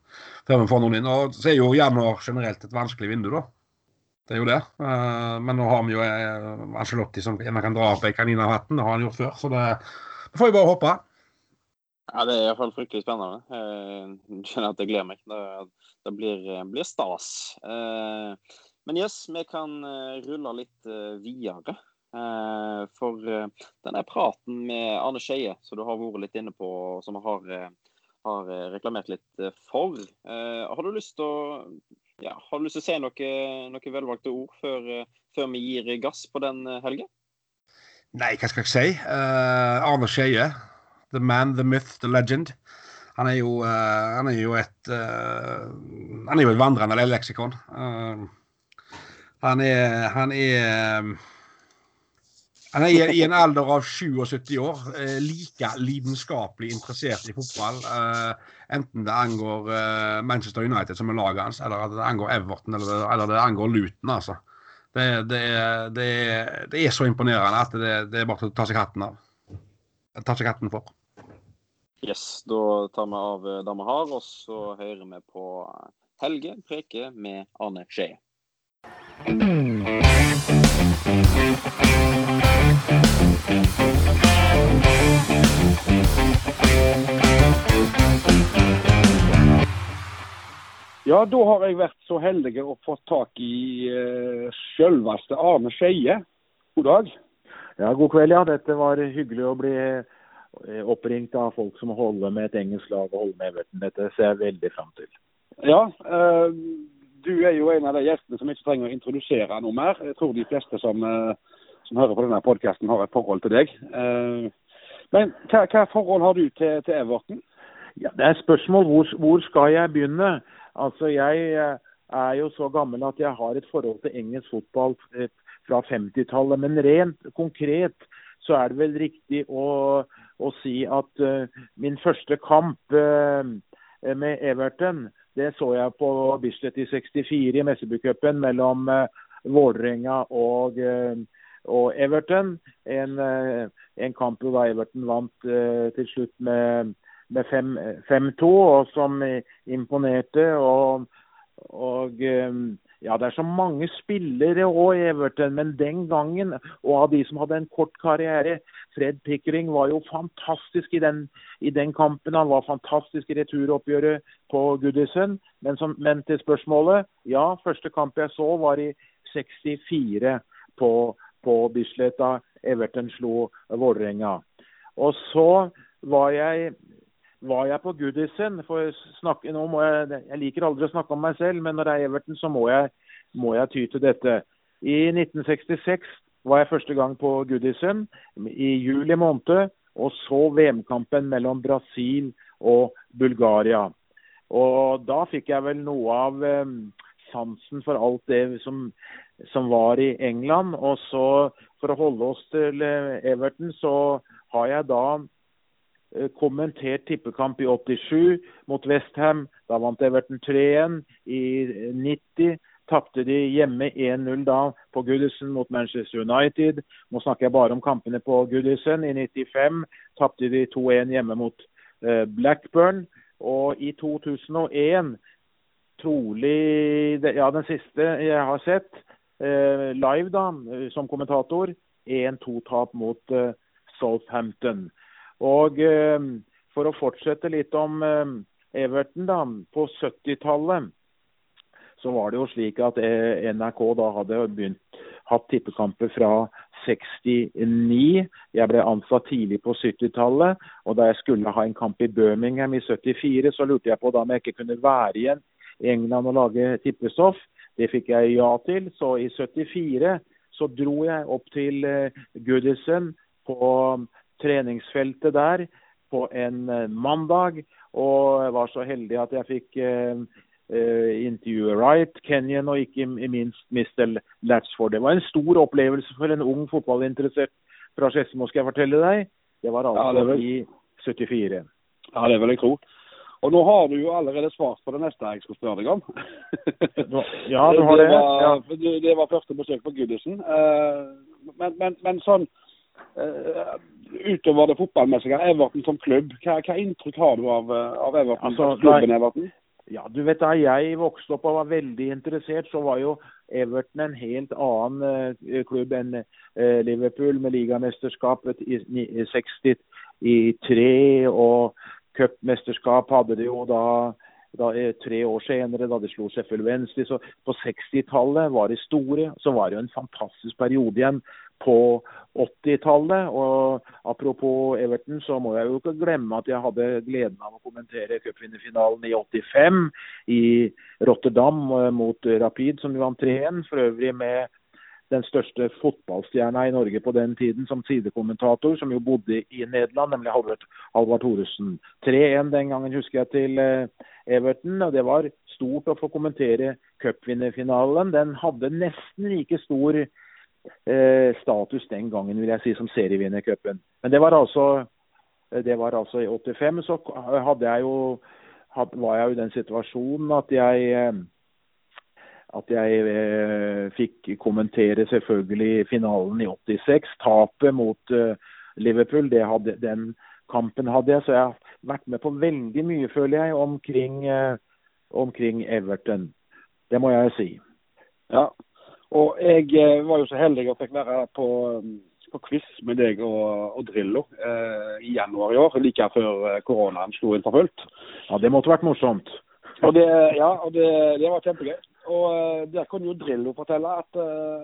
før vi får noen inn. Og så er jo januar generelt et vanskelig vindu, da. Det er jo det. men nå har vi jo Angelotti som kan dra opp ei kanin av hatten. Det har han gjort før, så det, det får vi bare håpe. Ja, Det er iallfall fryktelig spennende. Jeg skjønner at jeg gleder meg. Det, blir, blir, stas. Eh, men yes, vi kan eh, rulle litt eh, videre. For denne praten med Arne Skeie, som du har vært litt inne på, som har, har reklamert litt for. Har du lyst til å ja, har du lyst til å si noen noe velvalgte ord før, før, vi gir gass på den, Helge? Nei, hva skal jeg si? Uh, Arne Skeie The man, the myth, the legend. Han er jo, uh, han er jo et uh, Han er jo et vandrende leksikon. Han er Han er han er i en alder av 77 år like lidenskapelig interessert i fotball. enten det angår Manchester United, som er laget hans, eller det angår Everton, eller det angår Luton. altså. Det, det, det, det, er så imponerende at det, det er bare å ta seg hatten av. Ta seg hatten for. Yes, da tar vi av eh, det vi har, og så hører vi på Helge preke med Arne Skeie. Ja, da har jeg vært så heldig å få tak i uh, selveste Arne Skeie. God dag. Ja, god kveld, ja. Dette var hyggelig å bli Eh, oppringt av folk som holder med et engelsk lag og holder med Everton. Dette ser jeg veldig fram til. Ja, uh, du er jo en av de gjestene som ikke trenger å introdusere noe mer. Jeg tror de fleste som, uh, som hører på denne podkasten har et forhold til deg. Uh, men hva, hva, forhold har du til, til Everton? Ja, det er spørsmål hvor, hvor skal jeg begynne. Altså, Jeg er jo så gammel at jeg har et forhold til engelsk fotball fra 50-tallet. Men rent konkret så er det vel riktig å, å si at uh, min første kamp uh, med Everton, det så jeg på Bislett i 64 i Messebycupen mellom uh, Vålerenga og, og, Everton. En, en, kamp hvor Everton vant til slutt med, med 5-2, og som imponerte. og, og ja, det er så mange spillere òg Everton, men den gangen, og av de som hadde en kort karriere Fred Pickering var jo fantastisk i den, i den kampen. Han var fantastisk i returoppgjøret på Goodison. Men, som, men, til spørsmålet, ja, første kamp jeg så var i 64 på, på Bislett da Everton slo Vålerenga. Og så var jeg var jeg på Goodison. For snakke, nå må jeg, jeg liker aldri å snakke om meg selv, men når det er Everton, så må jeg, må jeg ty til dette. I 1966 var jeg første gang på Goodison i juli måned og så VM-kampen mellom Brasil og Bulgaria. Og da fikk jeg vel noe av eh, sansen for alt det som, som, var i England. Og så, for å holde oss til eh, Everton, så har jeg da kommentert tippekamp i 87 mot Westham. Da vant Everton 3-1. I 90 tapte de hjemme 1-0 da på Goodison mot Manchester United. Nå snakker jeg bare om kampene på Goodison. I 95 tapte de 2-1 hjemme mot eh, Blackburn. Og i 2001, trolig ja, den siste jeg har sett, eh, live da, som kommentator, 1-2-tap mot eh, Southampton. Og eh, for å fortsette litt om eh, Everton, da. På 70-tallet så var det jo slik at eh, NRK da hadde begynt hatt tippekamper fra 69. Jeg ble ansatt tidlig på 70-tallet. Og da jeg skulle ha en kamp i Birmingham i 74, så lurte jeg på da om jeg ikke kunne være igjen i England og lage tippestoff. Det fikk jeg ja til. Så i 74 så dro jeg opp til Goodison på treningsfeltet der på en eh, mandag. Og jeg var så heldig at jeg fikk uh, intervjue Wright, Kenyan og ikke minst Mr. Latchford. Det var en stor opplevelse for en ung fotballinteressert fra Skedsmo, skal jeg fortelle deg. Det var altså ja, det vel... i 74. Ja, det vil jeg tro. Og nå har du jo allerede svart på det neste jeg skulle spørre deg om. ja, du har det. Var, ja. det var første besøk på Goodison. Men, men, men sånn Uh, utover det fotballmessige, Everton som klubb, hva, hva inntrykk har du av, eh, av Everton? Altså, klubben Everton? Ja, du vet Da jeg vokste opp og var veldig interessert, så var jo Everton en helt annen uh, klubb enn uh, Liverpool, med ligamesterskapet i, i 63. Og cupmesterskap hadde de jo da, da tre år senere, da de slo Sheffield Wednesday. Så på 60-tallet var de store. Så var det jo en fantastisk periode igjen på 80-tallet. Og apropos Everton, så må jeg jo ikke glemme at jeg hadde gleden av å kommentere cupvinnerfinalen i 85 i Rotterdam eh, mot Rapid, som vant 3-1. For øvrig med den største fotballstjerna i Norge på den tiden som sidekommentator, som jo bodde i Nederland, nemlig Halvard, Halvard Thoresen. 3-1 den gangen husker jeg til eh, Everton, og det var stort å få kommentere cupvinnerfinalen. Den hadde nesten like stor status den gangen, vil jeg si, som serievinnercupen. Men det var altså det var altså i 85. Så hadde jeg jo, var jeg jo i den situasjonen at jeg eh, at jeg eh, fikk kommentere selvfølgelig finalen i 86. Tapet mot eh, Liverpool, hadde, den kampen hadde jeg. Så jeg har vært med på veldig mye, føler jeg, omkring, eh, omkring Everton. Det må jeg si. Ja, og jeg eh, var jo så heldig og fikk være på, um, på quiz med deg og, og Drillo eh, i januar i år, like før eh, koronaen slo inn for fullt. Ja, det måtte vært morsomt. Og det, ja, og det, det var kjempegøy. Og der kunne jo Drillo fortelle at,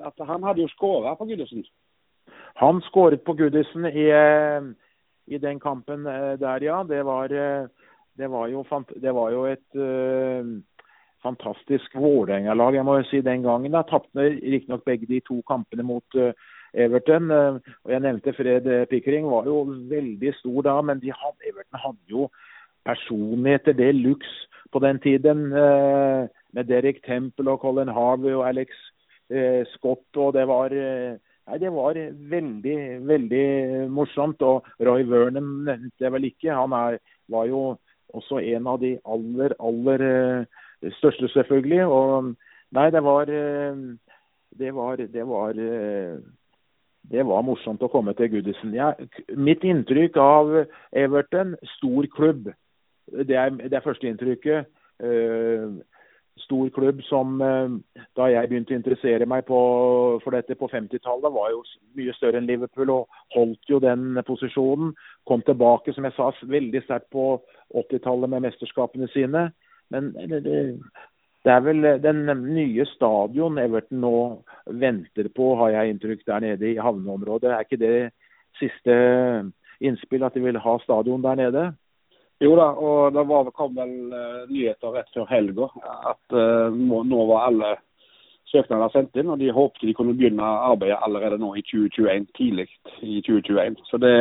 at han hadde jo skåra på Goodison. Han skåret på Gudisen i, i, den kampen der, ja. Det var, det var, jo, det var jo, et fantastisk Vålerenga-lag, jeg må jo si den gangen. da, Tapte riktignok begge de to kampene mot uh, Everton. Uh, og Jeg nevnte Fred Pickering, var jo veldig stor da, men hadde, Everton hadde jo personligheter det lux på den tiden. Med Derek Temple og Colin Harvey og Alex Scott. og det var... Nei, Det var veldig, veldig morsomt. Og Roy Vernon nevnte jeg vel ikke. Han er, var jo også en av de aller, aller største, selvfølgelig. Og nei, det var eh, Det var, det var, eh, det var morsomt å komme til Goodison. Ja, mitt inntrykk av Everton, stor klubb. Det er, det er førsteinntrykket. Uh, stor klubb som da jeg begynte å interessere meg på, for dette på 50-tallet, var jo mye større enn Liverpool og holdt jo den posisjonen. Kom tilbake, som jeg sa, veldig sterkt på 80-tallet med mesterskapene sine. Men det, det, er vel den nye stadion Everton nå venter på, har jeg inntrykk, der nede i havneområdet. Er ikke det siste innspill at de vil ha stadion der nede? Jo da, og det var, kom vel uh, nyheter rett før helga at uh, nå var alle søknader sendt inn, og de håpte de kunne begynne arbeidet allerede nå i 2021, tidlig i 2021. Så det,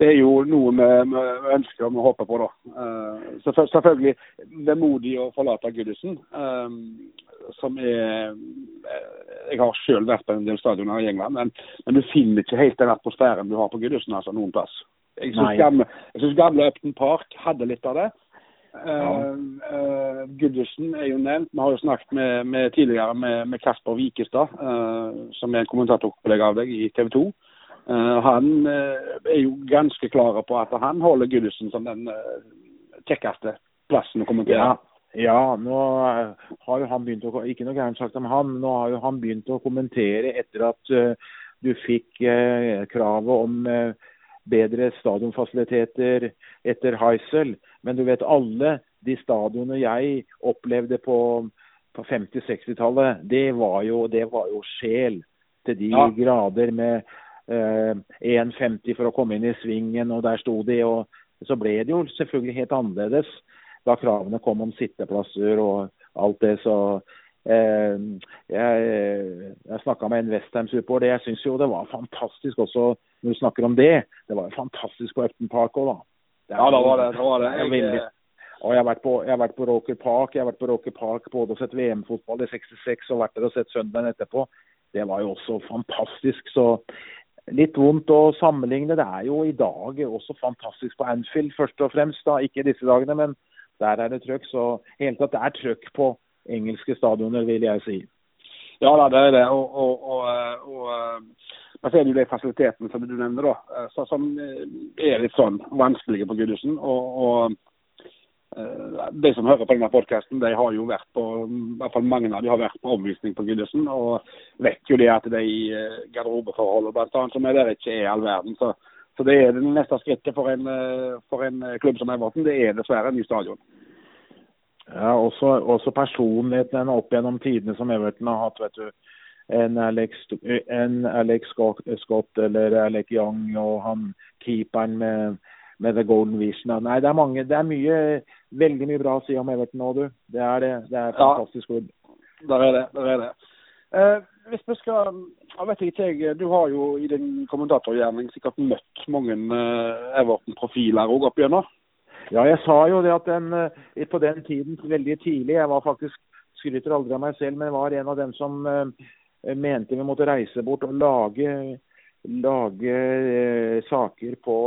det er jo noe vi, vi ønsker og vi håper på, da. Uh, selvfølgelig vemodig å forlate Goodison, uh, som er Jeg har selv vært på en del stadioner i England, men, men, du finner ikke helt den atmosfæren du har på Goodison altså, noen plass. Jeg syns gamle, jeg synes gamle Upton Park hadde litt av det. Ja. Uh, Gudjussen er jo nevnt. Vi har jo snakket med, med tidligere med, med Kasper Wikestad, uh, som er en kommentatorkollega av deg i TV 2. Uh, han er jo ganske klar på at han holder Gudjussen som den kjekkeste plassen å kommentere. Ja, ja, nå eh, har jo han begynt å Ikke noe gærent sagt om han, nå har jo han begynt å kommentere etter at uh, du fikk uh, kravet om uh, bedre stadionfasiliteter etter Heisel. Men du vet, alle de stadionene jeg opplevde på, på 50-60-tallet, det, det var jo sjel til de Ja. grader med eh, 1,50 for å komme inn i svingen, og der sto de. og så ble det jo selvfølgelig helt annerledes da kravene kom om sitteplasser og alt det. Så eh, jeg, jeg snakka med en Westham-supporter. Jeg syns jo det var fantastisk også når du snakker om det. Det var jo fantastisk på Upton Park òg, da. Ja, da var det. Da var det. Jeg, og jeg har vært på, jeg har vært på Roker Park jeg har vært på Roker Park både og sett VM-fotball i 66 og vært der og sett søndagen etterpå. Det var jo også fantastisk. Så litt vondt å sammenligne. Det er jo i dag også fantastisk på Anfield først og fremst. da, Ikke disse dagene, men der er det trøkk. Så helt tatt det er trøkk på engelske stadioner, vil jeg si. Ja det er det. Og, og, og, eh, og eh, men så er det jo de fasilitetene som du nevner, da, eh, så, som eh, er litt sånn vanskelige på Gudhusen. Og, og eh, de som hører på denne podkasten, de har jo vært på i hvert fall mange av de har vært på omvisning på Gudhusen. og vet jo det at de garderobeforholdene annet, som er der, ikke er all verden. Så, så det er det neste skrittet for en, for en klubb som Everton. Det er dessverre en ny stadion. Ja, også, også personligheten opp gjennom tidene som Everton har hatt, vet du. En Alex, en Alex Scott, Scott eller Alec Young og han keeperen med, med The Golden Vision. Nei, det er mange, det er mye, veldig mye bra å si om Everton nå, du. Det er det. Det er Ja. fantastisk klubb. Der er det. der er det. Eh, hvis vi skal, jeg vet ikke jeg, Du har jo i din kommentatorgjerning sikkert møtt mange eh, Everton-profiler òg opp igjennom. Ja, jeg sa jo det at den, eh, på den tiden, veldig tidlig Jeg var faktisk, skryter aldri av meg selv, men var en av dem som eh, mente vi måtte reise bort og lage, lage eh, saker på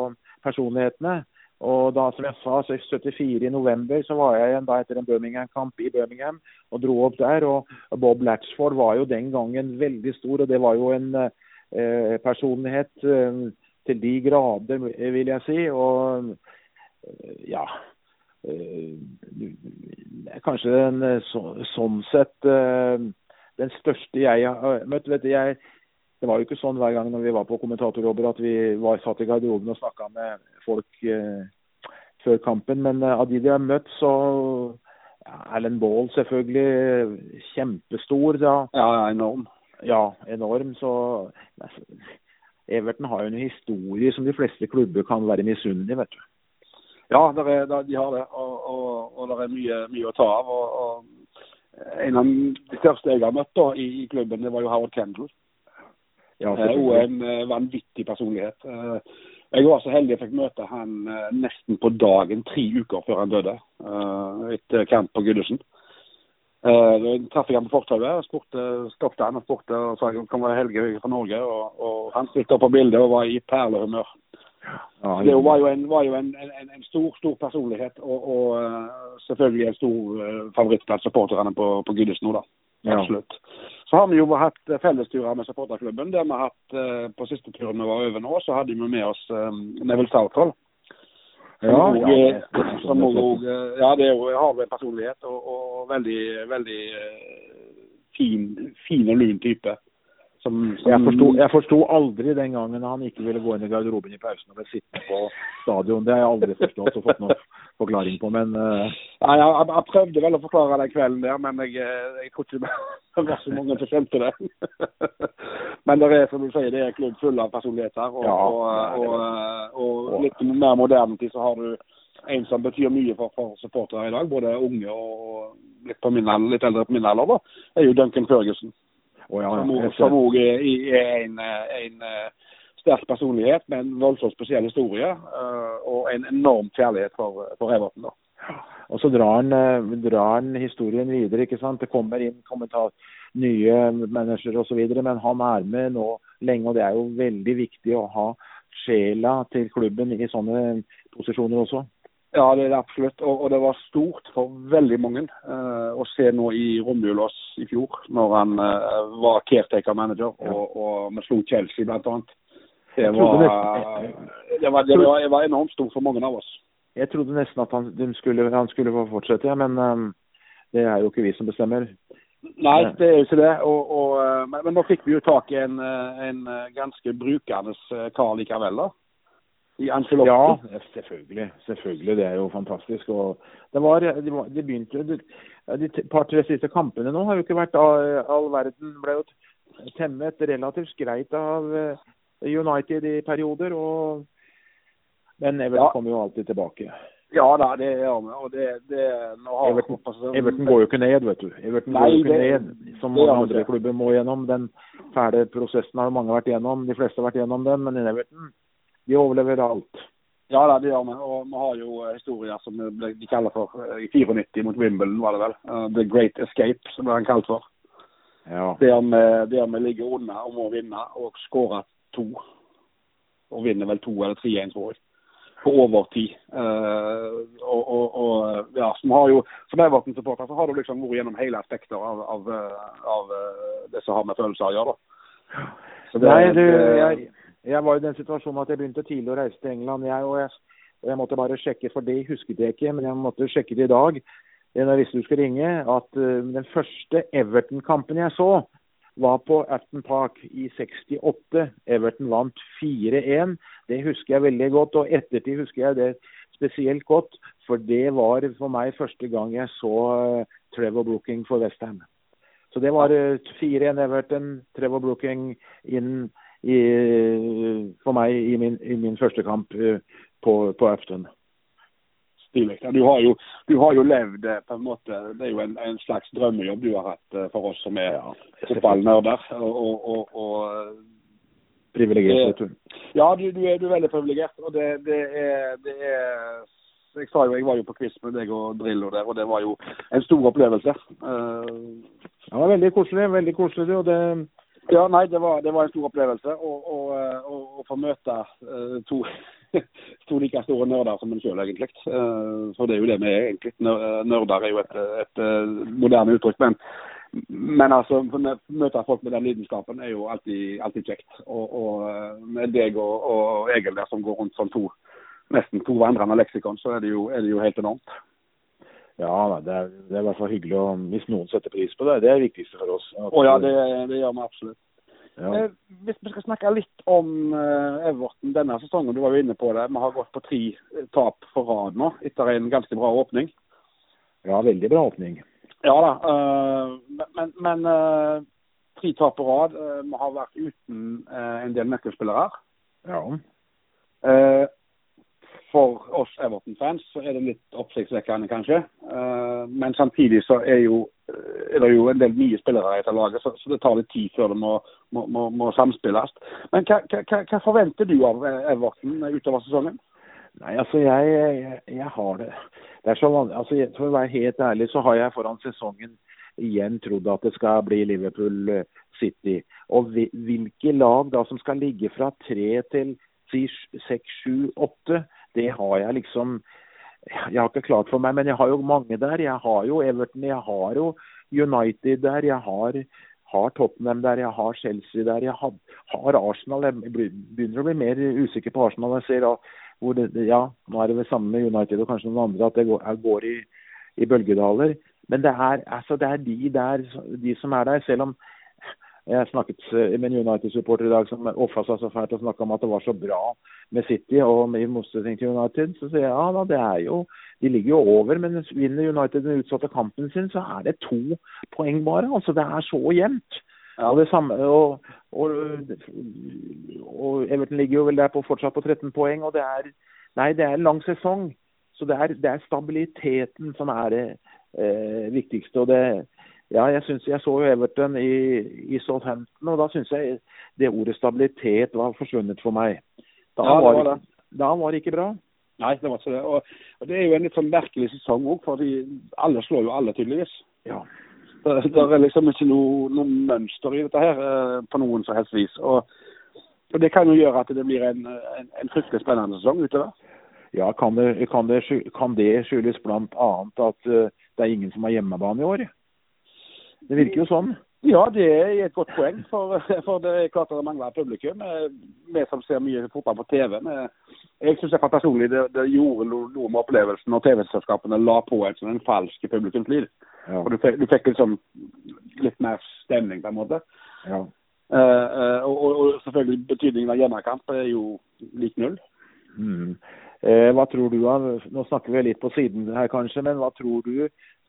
personlighetene. Og da, som jeg sa, så 74 i november så var jeg igjen da etter en Birmingham-kamp i Birmingham og dro opp der. Og Bob Latchford var jo den gangen veldig stor, og det var jo en eh, personlighet eh, til de grader, vil jeg si. Og eh, ja eh, Kanskje eh, så, sånn sett eh, den største jeg har møtt. vet du, jeg det var jo ikke sånn hver gang når vi var på kommentatorjobber at vi var satt i garderoben og snakka med folk eh, før kampen. Men eh, av de de har møtt, så ja, Alan Ball selvfølgelig kjempestor. Da. Ja, ja, enorm. Ja, enorm. Så Everton har jo en historie som de fleste klubber kan være misunnelige, vet du. Ja, er, de har det. Og, og, og det er mye, mye å ta av. Og, og en av de største jeg har møtt da, i, i klubben, det var jo Howard Kendall. Ja, Eh, Og selvfølgelig. en eh, vanvittig personlighet. Eh, Jeg var så heldig jeg fikk møte han eh, nesten på dagen tre uker før han døde. Etter kamp på. Eh, Da traff jeg ham på fortauet og stoppet han og spurte og sa jeg kan være Helge fra Norge. Og, og han stilte opp på bildet og var i perlehumør. Ja, Det var jo en, var jo en, en, en stor stor personlighet, og, og eh, selvfølgelig en stor eh, favoritt blant supporterne på, på Goodison nå, da. Ja. Absolutt. Så har vi jo hatt eh, fellesturer med supporterklubben. Der vi har hatt på siste turen vi var over nå, så hadde vi med oss Neville Southall. Ja, også ja, det- som ja, det er jo, har en personlighet og, og veldig, veldig fin, fin og lun type. Som, som, Jeg forsto, jeg forsto aldri den gangen han ikke ville gå inn i garderoben i pausen og ble sittende på stadion. Det har jeg aldri forstått og fått noen forklaring på, men uh... Nei, jeg, jeg, jeg prøvde vel å forklare den kvelden der, men jeg, eh, jeg tror ikke det var så mange som skjønte det. men det er som du sier, det er en klubb full av personligheter. Og, Ja, og, er og, og, litt mer moderne tid så har du en som betyr mye for, for supportere i dag, både unge og litt, på min, litt eldre på min alder, da, er jo Duncan Ferguson. Å ja, ja, som òg er, er en, en eh, sterk personlighet med en voldsomt spesiell historie. eh, Og en enorm kjærlighet for, for Everton. da. Og så drar han, eh, drar han historien videre. ikke sant? Det kommer inn kommentar, nye managere osv., men han er med nå lenge. og Det er jo veldig viktig å ha sjela til klubben i sånne posisjoner også. Ja, det er det absolutt. Og, og, det var stort for veldig mange uh, å se nå i romjula i fjor, når han uh, var caretaker manager og, og vi slo Chelsea bl.a. Det, var, det, var, det, var, var enormt stort for mange av oss. Jeg trodde nesten at han skulle, han skulle få fortsette, men um, det er jo ikke vi som bestemmer. Nei, det er jo ikke det. Og, og, men, men, nå fikk vi jo tak i en, en ganske brukende kar likevel, da i Ancelotti. Ja, selvfølgelig. Selvfølgelig. Det er jo fantastisk. Og det, var, de, var, det begynte jo De par-tre siste kampene nå har jo ikke vært all, all verden. Ble jo temmet relativt greit av eh, United i perioder. Og, men Everton ja. kommer jo alltid tilbake. Ja da, det gjør vi. Og det, det Everton, Everton, går jo ikke ned, vet du. Everton Nei, går jo ikke ned, som mange andre klubber må gjennom. Den fæle prosessen har mange vært gjennom. De fleste har vært gjennom den. Men i Everton de overlever alt. Ja, det gjør vi. Og vi har jo eh, historier som de kaller for eh, i 94 mot Wimbledon, var det vel. Uh, The Great Escape, som det er kalt for. Ja. Der, vi, der vi ligger unna og må vinne, og skårer to. Og vinner vel to eller tre 1 tror jeg. På overtid. Uh, og, og, og, ja, som har jo, Som Everton-supporter så har du liksom vært gjennom hele aspekter av, av, av det som har med følelser å gjøre. da. Det, Nei, du, jeg jeg var i den situasjonen at jeg begynte tidlig å reise til England. Jeg, og, jeg, og jeg måtte bare sjekke, for det husket jeg ikke, men jeg måtte sjekke det i dag. Når jeg visste du skulle ringe, at uh, den første Everton-kampen jeg så, var på Afton Park i 68. Everton vant 4-1. Det husker jeg veldig godt. Og ettertid husker jeg det spesielt godt, for det var for meg første gang jeg så uh, Trevor Brooking for Westham. Så det var uh, 4-1 Everton, Trevor Brooking inn i, for meg i min, i min første kamp uh, på, på Afton. Stilig. Du, har jo, du har jo levd eh, på en måte Det er jo en, en slags drømmejobb du har hatt uh, for oss som er ja, fotballnerder. Og, og, Privilegert. Ja, du, du, er, du, er, veldig privilegert. Og det, det, er, det er jeg sa jo, jeg var jo på quiz med deg og Drillo der, og det var jo en stor opplevelse. Uh, det var veldig koselig. veldig koselig, og det, ja, nei, det var, det var, en stor opplevelse å få møte uh, to, to, like store nerder som en sjøl, egentlig. Uh, for det er jo det vi er, egentlig. Nerder er jo et, et moderne uttrykk. Men, men altså, møte folk med den lidenskapen er jo alltid, alltid kjekt. Og, og med deg og, og, Egil der som går rundt som to, nesten to vandrende leksikon, så er det jo, er det jo helt enormt. Ja, det er, det er, i hvert fall hyggelig å, hvis noen setter pris på det. Det er det viktigste for oss. Å oh, ja, det, det, gjør vi absolutt. Ja. Eh, hvis vi skal snakke litt om eh, Everton denne sesongen, du var jo inne på det. Vi har gått på tre eh, tap på rad nå, etter en ganske bra åpning. Ja, veldig bra åpning. Ja da. Eh, men, men uh, tre tap på rad. Uh, vi har vært uten en del nøkkelspillere. Ja for oss Everton-fans så er det litt oppsiktsvekkende, kanskje. Uh, men samtidig så er, jo, eh, er, det jo en del nye spillere i dette laget, så, det tar litt tid før det må, må, må, må samspilles. Men hva, hva, hva, forventer du av Everton utover sesongen? Nei, altså jeg, jeg, jeg har det. det er så vanlig, altså For å være helt ærlig så har jeg foran sesongen igjen trodd at det skal bli Liverpool eh, City. Og hvilke lag da som skal ligge fra tre til seks, sju, åtte det har jeg liksom Jeg har ikke klart for meg, men jeg har jo mange der. Jeg har jo Everton, jeg har jo United der. Jeg har, har Tottenham der, jeg har Chelsea der. Jeg har, har Arsenal. Jeg begynner å bli mer usikker på Arsenal. Jeg ser hvor det, ja, nå er det det samme med United og kanskje noen andre at det går, går i, i bølgedaler. Men det er, altså, det er de der, de som er der. Selv om jeg snakket eh, med en United-supporter i dag som offa seg så fælt og snakka om at det var så bra med City og i motsetning til United. Så sier jeg ja da, det er jo De ligger jo over, men vinner United den utsatte kampen sin, så er det to poeng bare. Altså det er så jevnt. Ja. Det samme, og, og, og, Everton ligger jo vel der på, fortsatt på 13 poeng. og det er Nei, det er en lang sesong. Så det er, det er stabiliteten som er det eh, viktigste. og det ja, jeg, synes, jeg så jo Everton i, i Southampton, og da syns jeg det ordet stabilitet var forsvunnet for meg. Da, ja, var, det. da var det ikke bra. Nei, det var ikke det. Og, og Det er jo en litt sånn merkelig sesong òg, for alle slår jo alle, tydeligvis. Ja. Det, det er liksom ikke noe, noe, mønster i dette her, eh, på noen som helst vis. Og Og Det kan jo gjøre at det blir en, en, en fryktelig spennende sesong utover. Ja, kan det, kan det, kan det skyldes bl.a. at eh, det er ingen som har hjemmebane i år? Det virker jo sånn. Ja, det er et godt poeng. For, for det er klart det mangler publikum. Vi som ser mye fotball på TV. men Jeg syns personlig det, det gjorde noe med opplevelsen når TV-selskapene la på en sånn en falsk publikumslyd. Ja. Og du fikk, du fikk liksom litt mer stemning, på en måte. ja. Og, og, og selvfølgelig betydningen av hjemmekamp er jo lik null. Mm. Eh, hva tror du av Nå snakker vi litt på siden her kanskje, men hva tror du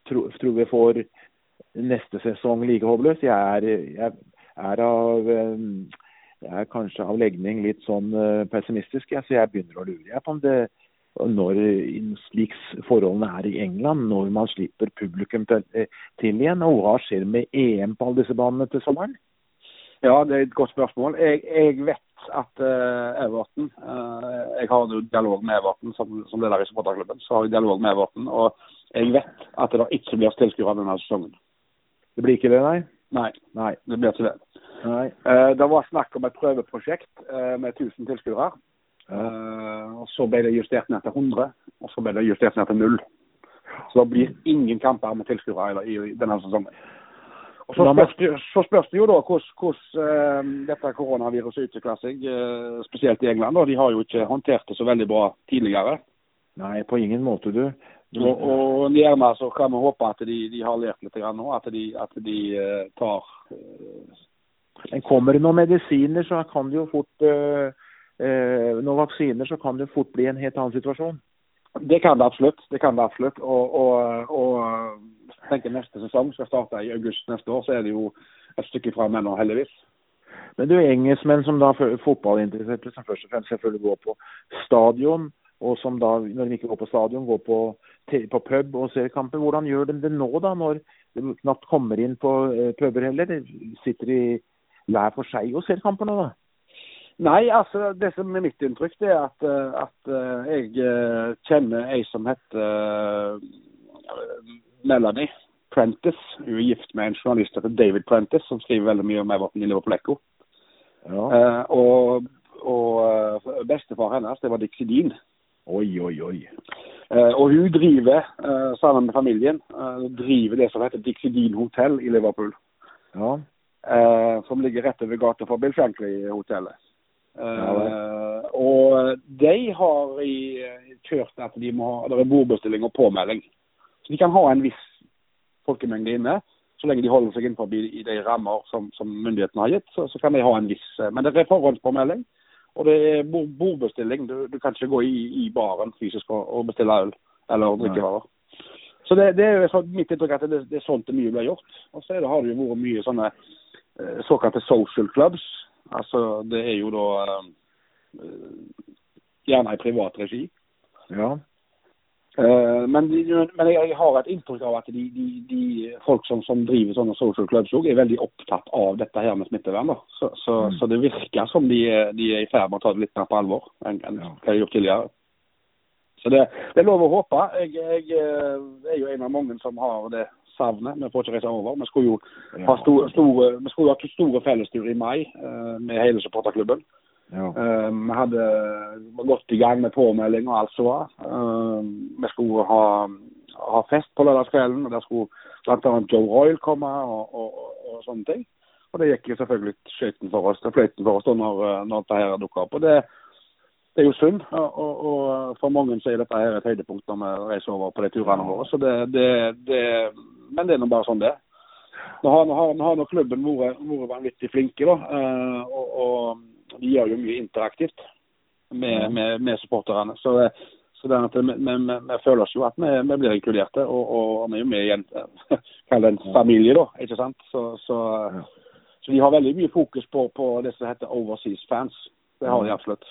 tro, tror vi får neste sesong like håpløs? Jeg er, jeg er av eh, jeg er kanskje av legning litt sånn eh, pessimistisk, jeg, så jeg begynner å lure jeg på om det når slik forholdene er i England, når man slipper publikum til, eh, til igjen, og hva skjer med EM på alle disse banene til sommeren? Ja, det er et godt spørsmål. Jeg, jeg vet at uh, Everton uh, Jeg har jo dialog med Everton som, som leder i supporterklubben. Så har jeg dialog med Everton, og jeg vet at det ikke blir tilskuere denne sesongen. Det blir ikke det, nei? Nei, Nei. det blir ikke det. Eh, det var snakk om et prøveprosjekt eh, med 1000 tilskuere. Eh, og Så ble det justert ned til 100, og så ble det justert ned til null. Så det blir ingen kamper med tilskuere i, i denne sesongen. Og så spørs, så spørs det jo da hvordan, eh, dette koronaviruset utvikler seg, eh, spesielt i England. da. De har jo ikke håndtert det så veldig bra tidligere. Nei, på ingen måte, du. Og, og gjerne så kan vi håpe at de, de har lært litt nå, at de, at de uh, tar uh, Men kommer det noen medisiner, så kan det jo fort uh, Noen vaksiner, så kan det fort bli en helt annen situasjon. Det kan det absolutt. Det kan det absolutt. Og, og, og jeg tenker neste sesong skal starte i august neste år, så er det jo et stykke fra nå, heldigvis. Men du, engelskmenn som da fotballinteresserte, som først og fremst selvfølgelig går på stadion, og som da, når de ikke går på stadion, går på, på pub og ser kamper. Hvordan gjør de det nå, da, når de knapt kommer inn på øh, puber heller? Sitter de hver for seg og ser kamper nå, da? Nei, altså det som er mitt inntrykk, det er at, eh, at eh, jeg eh, kjenner ei som heter eh, Melanie Prentice. Hun er gift med en journalist som heter David Prentice, som skriver veldig mye om Everton i Liverpool Echo. Ja. Eh, og og eh, bestefar hennes, det var Dixie Dean. Oi, oi, oi. Eh, og hun driver, eh, sammen med familien, eh, driver det som heter Dixie Dean Hotel i Liverpool. Ja. eh, som ligger rett over gata for Bill Shankly-hotellet. Eh, Ja, og de har i, kjørt at de må ha det er bordbestilling og påmelding. Så de kan ha en viss folkemengde inne. Så lenge de holder seg innenfor i de rammer som, som myndighetene har gitt, så, så kan de ha en viss Men det er forhåndspåmelding. Og det er bordbestilling. Du, du kan ikke gå i, i baren fysisk og, og bestille øl eller drikkevarer. Så det, det er jo mitt inntrykk at det, det er sånt det mye blir gjort. Og så har det jo vært mye sånne eh, såkalte social clubs. Altså det er jo da eh, gjerne i privat regi. ja. Eh, men, men jeg, har et inntrykk av at de, de, de folk som, som driver sånne social clubs òg, er veldig opptatt av dette her med smittevern. Så, så, Mm. så det virker som de, de er i ferd med å ta det litt mer på alvor enn enn hva de har gjort tidligere. Så det, det er lov å håpe. Jeg, jeg eh, er jo en av mange som har det savnet. Vi får ikke reise over. Vi skulle jo ha store, store, vi skulle ha store fellestur i mai eh, med hele supporterklubben. Ja. Eh, vi hadde var godt i gang med påmelding og alt som var. Eh, vi skulle ha, ha fest på lørdagskvelden, og der skulle bl.a. Joe Royal komme og, og, og, og sånne ting. Og det gikk jo selvfølgelig skøyten for oss, fløyten for oss da når, når dette her dukka opp. Og det, det er jo synd, og, og, for mange så er dette her et høydepunkt når vi reiser over på de turene våre. Så det, det, det, men det er nå bare sånn det er. Nå har, nå har, nå har klubben vært, vanvittig flinke, da. eh, og, og de gjør jo mye interaktivt med, med, med supporterne. Så, så det er at vi, vi, vi, føler oss jo at vi, vi blir inkluderte, og, og vi er jo med i en en familie, da. ikke sant? Så, så, så de har veldig mye fokus på, på det som heter overseas fans. Det har de absolutt.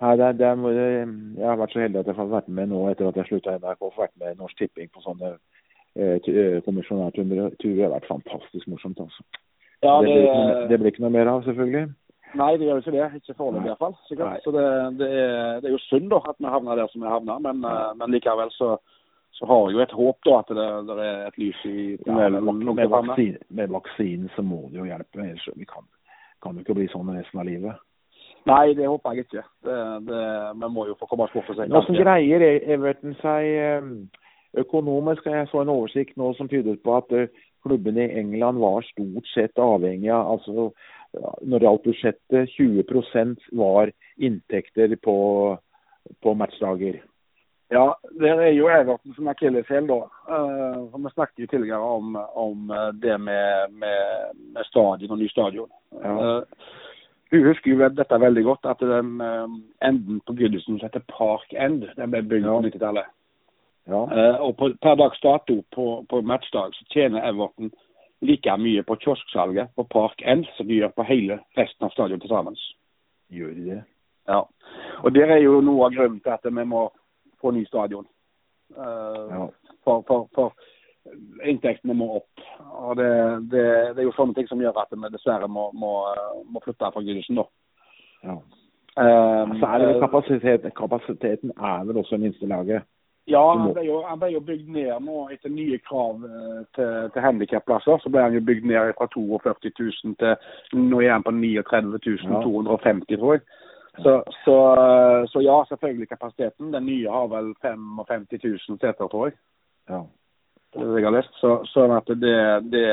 Nei, det, er- det, er- jeg har vært så heldig at jeg har vært med nå etter at jeg slutta i NRK, og vært med i Norsk Tipping på sånne eh, eh, kommisjonærturer. Det har vært fantastisk morsomt. altså. Ja, det, det, blir noe, det blir ikke noe mer av, selvfølgelig. Nei, det gjør jo ikke det. Ikke foreløpig iallfall. Så det, det, er, det er jo synd da, at vi havna der som vi havna, men, eh, men likevel så, så har jeg jo et håp da at det, det er et lys i Ja, med, med, vaksin, med vaksinen så må det jo hjelpe. ellers vi kan, kan jo ikke bli sånn resten av livet. Nei, det håper jeg ikke. Vi må jo få komme oss bort og se. Hvordan greier E- Everton seg eh, økonomisk? Jeg så en oversikt nå som tydet på at klubben klubbene i England var stort sett avhengig av altså, Når det gjaldt budsjettet, 20% var inntekter på, på matchdager. Ja, der er jo Everton som er akilleshæl, da. Uh, vi snakket jo tidligere om, om eh, det med, med, med, stadion og ny stadion. Ja. Uh, du husker jo dette veldig godt, at den uh, enden på Goodison som heter Park End, den ble bygd på 90-tallet. Ja. Uh, og på, per dags dato på, på matchdag så tjener Everton like mye på kiosksalget på Park End som de gjør på hele resten av stadion til sammen. Gjør de det? Ja. Og der er jo noe av grunnen til at vi må få ny stadion. Uh, Ja. for, for, for inntektene må opp. Og det, det, det er jo sånne ting som gjør at vi dessverre må, må, må flytte fra Gudisen, da. ja. Um, Så er det kapasiteten, kapasiteten er vel også minstelaget. Ja, han ble, jo, han ble jo bygd ned nå etter nye krav eh, til, til handikapplasser. Så ble han jo bygd ned fra 42 000 til nå er han på 39 250, tror jeg. Så, så, så ja, selvfølgelig kapasiteten. Den nye har vel 55 000 seter, tror jeg. Ja. Det det jeg har lest. Så, sånn at det, det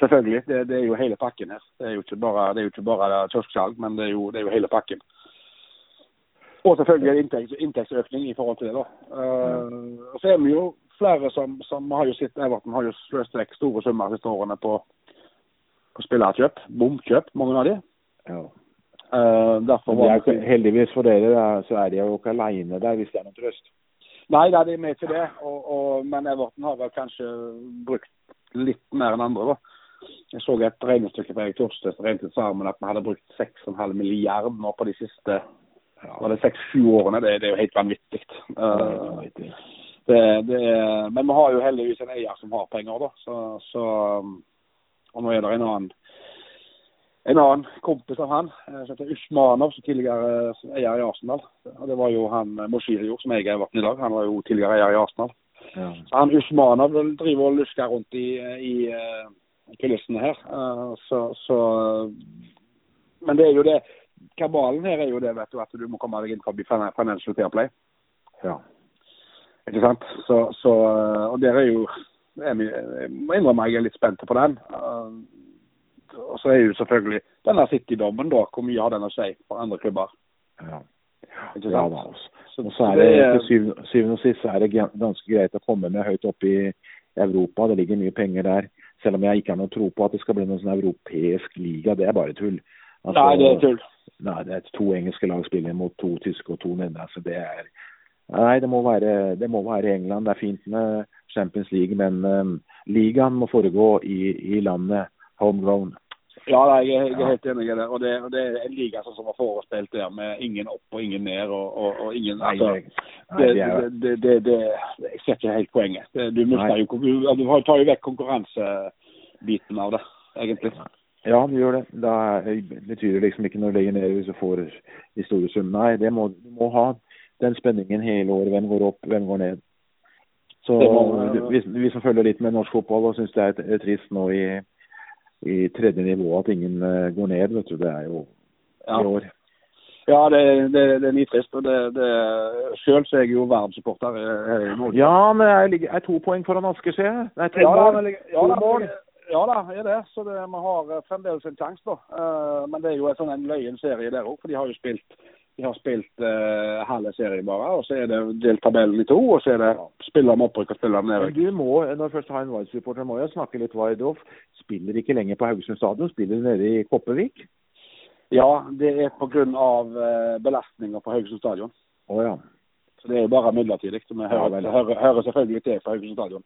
Selvfølgelig. Det, det er jo hele pakken her. Det er jo ikke bare, det er jo ikke bare kiosksalg, men det er, jo, det er jo hele pakken. Og selvfølgelig en inntekts, inntektsøkning i forhold til det. da. Eh, og så er vi jo flere som, som har jo sett Everton har jo sløst vekk store summer de siste årene på, på spillerkjøp. Bomkjøp, mange av de. ja. Uh, derfor var det er, heldigvis for dere så er de jo ikke aleine der, hvis det er noen trøst. Nei, det er med til det. Og, og, men Everton har vel kanskje brukt litt mer enn andre, da. Jeg så et regnestykke fra Erik Torstvedt regnet sammen at vi hadde brukt 6,5 milliard nå på de siste var det seks-sju årene. Det, det er jo helt vanvittig. Uh, det, det, er- men vi har jo heldigvis en eier som har penger, da. Så, så, og nå er det en annen en annen kompis av han, eh, som heter Usmanov, som tidligere eh, eier i Arsenal. Og Det var jo han eh, Moshirio, som eier Everton i dag. Han var jo tidligere eier i Arsenal. Ja. Så han Usmanov driver og lusker rundt i, i eh, kulissene her. Eh, så, så Men det er jo det Kabalen her er jo det, vet du, at du må komme deg inn forbi fin- Financial Fair Play. ja. Ikke sant? Så, så eh, Og der er jo er Jeg må innrømme jeg er litt spent på den. Eh, og så er jo selvfølgelig denne City-dommen, da. Hvor mye har den å si for andre klubber? ja. Ikke Ja, da, altså. Så, Og så er det til syvende, syvende og sist så er det ganske greit å komme med høyt opp i Europa. Det ligger mye penger der. Selv om jeg ikke har noe tro på at det skal bli noen sånn europeisk liga. Det er bare tull. Altså, Nei, det er tull. Nei, det to engelske lag spiller mot to tyske og to nederlandske. Det er Nei, det må være, det må være England. Det er fint med Champions League, men um, ligaen må foregå i, i landet homegrown. Ja, nei, jeg, jeg er helt enig i det. Og det, og det er en liga sånn som var forespilt der, med ingen opp og ingen ned. og, og, og ingen altså, det- nei, det, det det, Jeg ser ikke helt poenget. Du jo du, du tar jo vekk konkurransebiten av det, egentlig. Ja, det gjør det. Da betyr det liksom ikke når du legger ned hvis du får de store summene. Nei, det må, du må ha den spenningen hele året. Hvem går opp, hvem går ned. Så vi, vi som følger litt med norsk fotball og syns det er, trist nå i, i tredje nivå at ingen eh, går ned, vet du. Det er jo Ja. i år. Ja, det, det, det er nitrist. og det, det, Selv så er jeg jo verdenssupporter Norge. Ja, men jeg ligger- er to poeng foran Asker, ser jeg. Er to Ja mål. ja, To mål. Ja da, er det. Så det, vi har eh, fremdeles en sjanse, da. Eh, men det er jo en sånn en løyen serie der òg, for de har jo spilt de har spilt uh, halve serien bare, og så er det delt tabellen i to. Og så er det spiller med opprykk og spiller med nedrykk. du må, når du først har en Vard-supporter, må jo snakke litt Vard-off. Spiller ikke lenger på Haugesund stadion, spiller nede i Kopervik. Ja, det er pga. Uh, belastninger på Haugesund stadion. Å ja. Så det er jo bare midlertidig. Vi hører, ja, hører, hører selvfølgelig til på Haugesund stadion.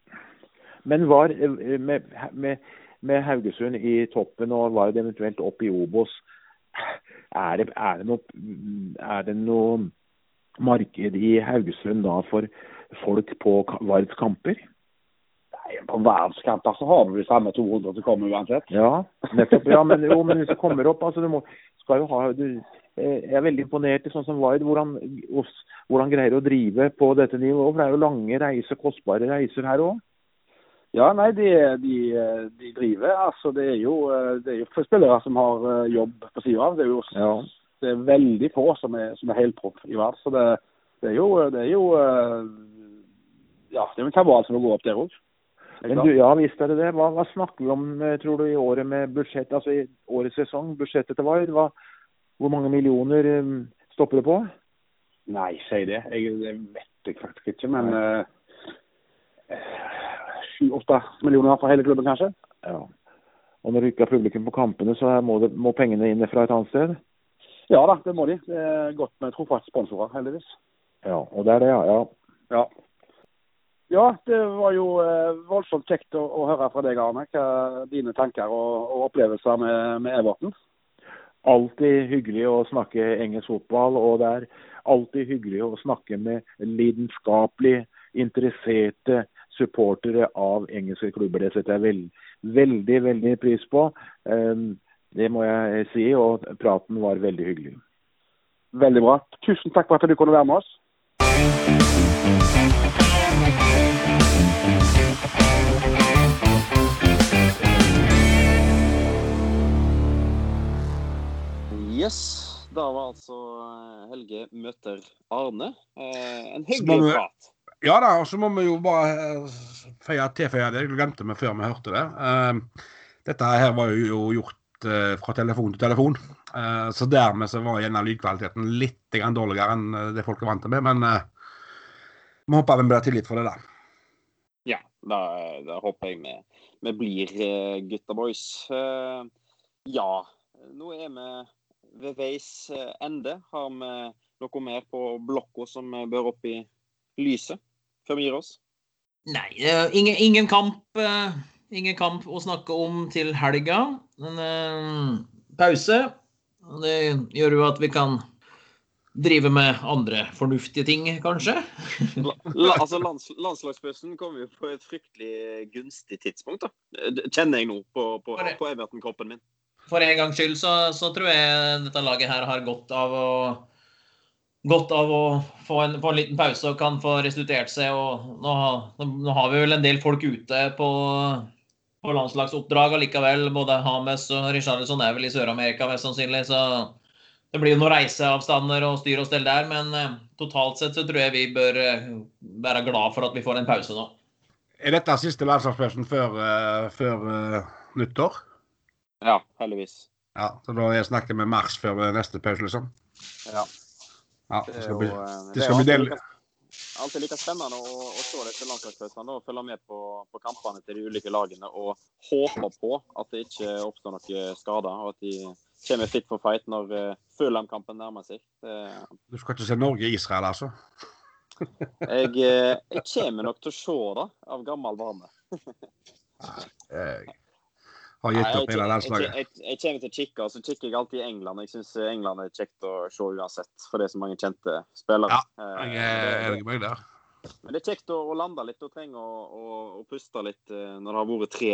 Men var eh, med, med, med Haugesund i toppen og Vard eventuelt opp i Obos, er det, er det noe, er det noe marked i Haugesund da for folk på Vards kamper? På verdenskamper så har du de samme 200 som kommer uansett. Ja, nettopp. Ja, men, jo, men hvis du kommer opp, altså du må, skal jo ha du, eh, Jeg er veldig imponert i sånn som Vard, hvordan, hvordan greier å drive på dette nivået. For det er jo lange reiser, kostbare reiser her òg. Ja, nei, de, de, de driver. Altså, det er jo, det er jo spillere som har eh, jobb på sida av. Det er jo Ja. det er veldig få som er, som er helproff i verden. Så det, det, er jo, det er jo eh, Ja, det er en kabal som må gå opp der òg. Men du, ja visst er det det. Hva, hva snakker vi om, eh, tror du, i året med budsjett, altså i årets sesong, budsjettet til VAR? Hva, hvor mange millioner stopper det på? Nei, si det. Jeg, det vet jeg faktisk ikke, men sju-åtte millioner for hele klubben, kanskje? Ja. Og når du ikke har publikum på kampene, så må, det, må pengene inn fra et annet sted? Ja da, det må de. Det er godt med trofaste sponsorer, heldigvis. Ja, og det er det, ja. ja. Ja. Ja, det var jo eh, voldsomt kjekt å, å, høre fra deg, Arne. Hva dine tanker og, og opplevelser med, med, Everton? Alltid hyggelig å snakke engelsk fotball, og det er alltid hyggelig å snakke med lidenskapelig interesserte supportere av engelske klubber. Det setter jeg veld, veldig, veldig pris på. Um, det må jeg si, og praten var veldig hyggelig. Veldig bra. Tusen takk for at du kunne være med oss. Yes. Da var altså eh, Helge møter Arne. Eh, en hyggelig prat. Ja da, og så må vi jo bare eh, feie, tilføye det. Jeg glemte vi før vi hørte det. Uh, dette her var jo gjort uh, fra telefon til telefon. Så dermed så var gjerne lydkvaliteten litt dårligere enn det folk er vant med. Men vi håper vi blir tilgitt for det, da. Ja, da, da håper jeg vi, vi blir gutta boys. ja, nå er vi ved veis ende. Har vi noe mer på blokka som bør opp i lyset? Før vi gir oss? Nei, ingen, ingen, kamp. Uh, ingen kamp å snakke om til helga. Men eh, pause. Det gjør jo at vi kan drive med andre fornuftige ting, kanskje? La, la, altså lands, Landslagspausen kommer jo på et fryktelig gunstig tidspunkt, da. kjenner jeg nå på, på, på Everton-kroppen min. For en gangs skyld så, så, tror jeg dette laget her har godt av å godt av å få en, få en, liten pause og kan få restituert seg. og Nå, nå har vi vel en del folk ute på, på landslagsoppdrag allikevel. Både Hames og Richarlison er vel i Sør-Amerika mest sannsynlig. så det blir jo noen reiseavstander og styr og stell der, men eh, totalt sett så tror jeg vi bør eh, være glad for at vi får en pause nå. Er dette siste landslagspausen før, uh, før uh, nyttår? Ja, heldigvis. Ja, Så da snakker vi mars før neste pause, liksom? Ja. Ja, det skal bli, eh, det skal bli deilig. Alltid like spennende å, å se disse landslagspausene og følge med på, på, kampene til de ulike lagene og håpe på at det ikke oppstår noen skader. og at de kommer fit for fight når uh, Fulham-kampen nærmer seg. Det, du skal ikke se Norge-Israel, altså? jeg, eh, jeg, kommer nok til å se det, av gammel vane. Har gitt opp hele landslaget? Jeg, jeg, jeg, kommer til å kikke, og så kikker jeg alltid i England. Jeg syns England er kjekt å se uansett, for det er så mange kjente spillere. Ja, jeg er enig med deg der. Men det er kjekt å, å lande litt og trenge å, å, å, puste litt uh, når det har vært tre,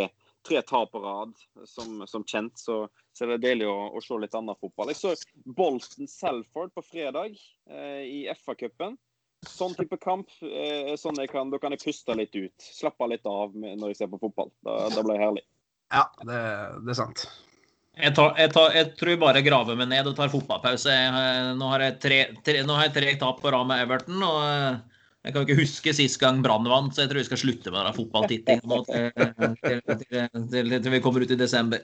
tre tap på rad, som, som kjent. Så, så, er det deilig å, å se litt annen fotball. Jeg så Bolton Selford på fredag eh, i FA-cupen. Sånn type kamp. eh, sånn kan, da kan jeg puste litt ut. Slappe litt av når jeg ser på fotball. Da, da blir det herlig. Ja, det, det er sant. Jeg, tar, jeg, tar, jeg, tror jeg bare graver meg ned og tar fotballpause. Nå har jeg tre, tre, nå har jeg tre tap på rad med Everton. og eh, Jeg kan ikke huske sist gang Brann vant, så jeg tror vi skal slutte med fotballtitting til, til, til, til, vi kommer ut i desember.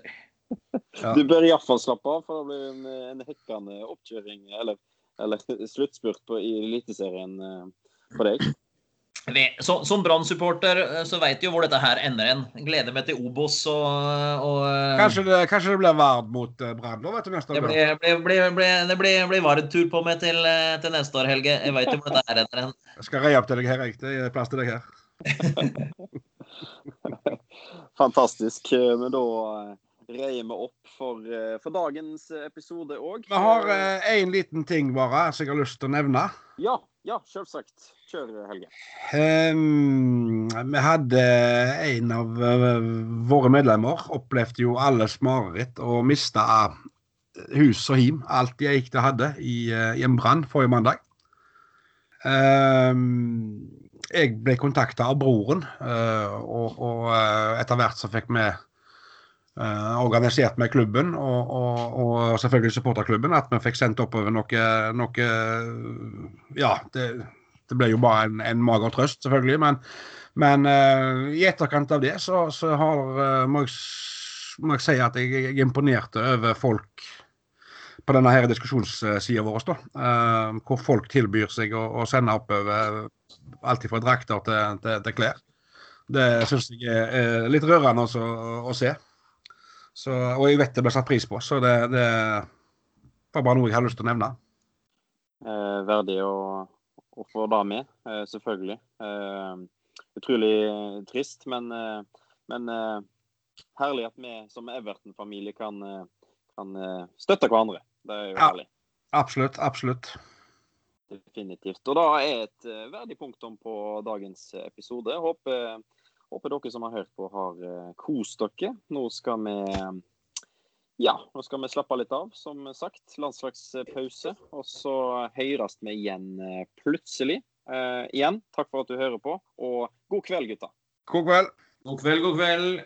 Ja. Du bør iallfall slappe av, for det blir en, en hekkende oppkjøring eller, eller sluttspurt på, i Eliteserien eh, for deg. Så, som Brann-supporter eh, så veit jo hvor dette her ender hen. Gleder meg til Obos og, og eh, kanskje, det, kanskje, det, blir Vard mot Brann nå, vet du, neste år? Det blir, blir, blir, det blir, blir Vard-tur på meg til, til, neste år, Helge. Jeg veit jo hvor dette her ender hen. Jeg skal reie opp til deg her, jeg. Det er plass til deg her. Fantastisk. Men da reier meg opp for, for, dagens episode òg. Vi har én uh, liten ting bare som jeg har lyst til å nevne. Ja, ja, selvsagt. Kjør, Helge. Um, vi hadde en av uh, våre medlemmer opplevde jo alles mareritt og mista hus og him, alt jeg gikk det hadde, i, uh, i en brann forrige mandag. Um, jeg ble kontakta av broren, og, og etter hvert så fikk vi eh, organisert med klubben og, og, og selvfølgelig supporterklubben, at vi fikk sendt oppover noe, noe Ja, det, det, ble jo bare en, en mager trøst, selvfølgelig. Men, men uh, i etterkant av det så, så har, uh, må, jeg, må, jeg, si at jeg jeg imponerte over folk på denne her diskusjonssida vår, da, uh, hvor folk tilbyr seg å, å sende oppover alt fra drakter til, til, til klær. Det syns jeg er litt rørende også, å se. Så, og jeg vet det ble satt pris på, så det, det var bare noe jeg hadde lyst til å nevne. Eh, verdig å, å, få det med, eh, selvfølgelig. Eh, utrolig trist, men, eh, men eh, herlig at vi som Everton-familie kan, eh, kan, støtte hverandre. Det er jo ja, herlig. Absolutt. Absolutt. Definitivt. Og da er et verdig punktum på dagens episode. Håper Håper dere som har hørt på, har uh, kost dere. Nå skal vi ja, nå skal vi slappe litt av, som sagt. Landslagspause. Og så høres vi igjen uh, plutselig. Uh, igjen, takk for at du hører på, og god kveld, gutta. God kveld. God kveld, god kveld.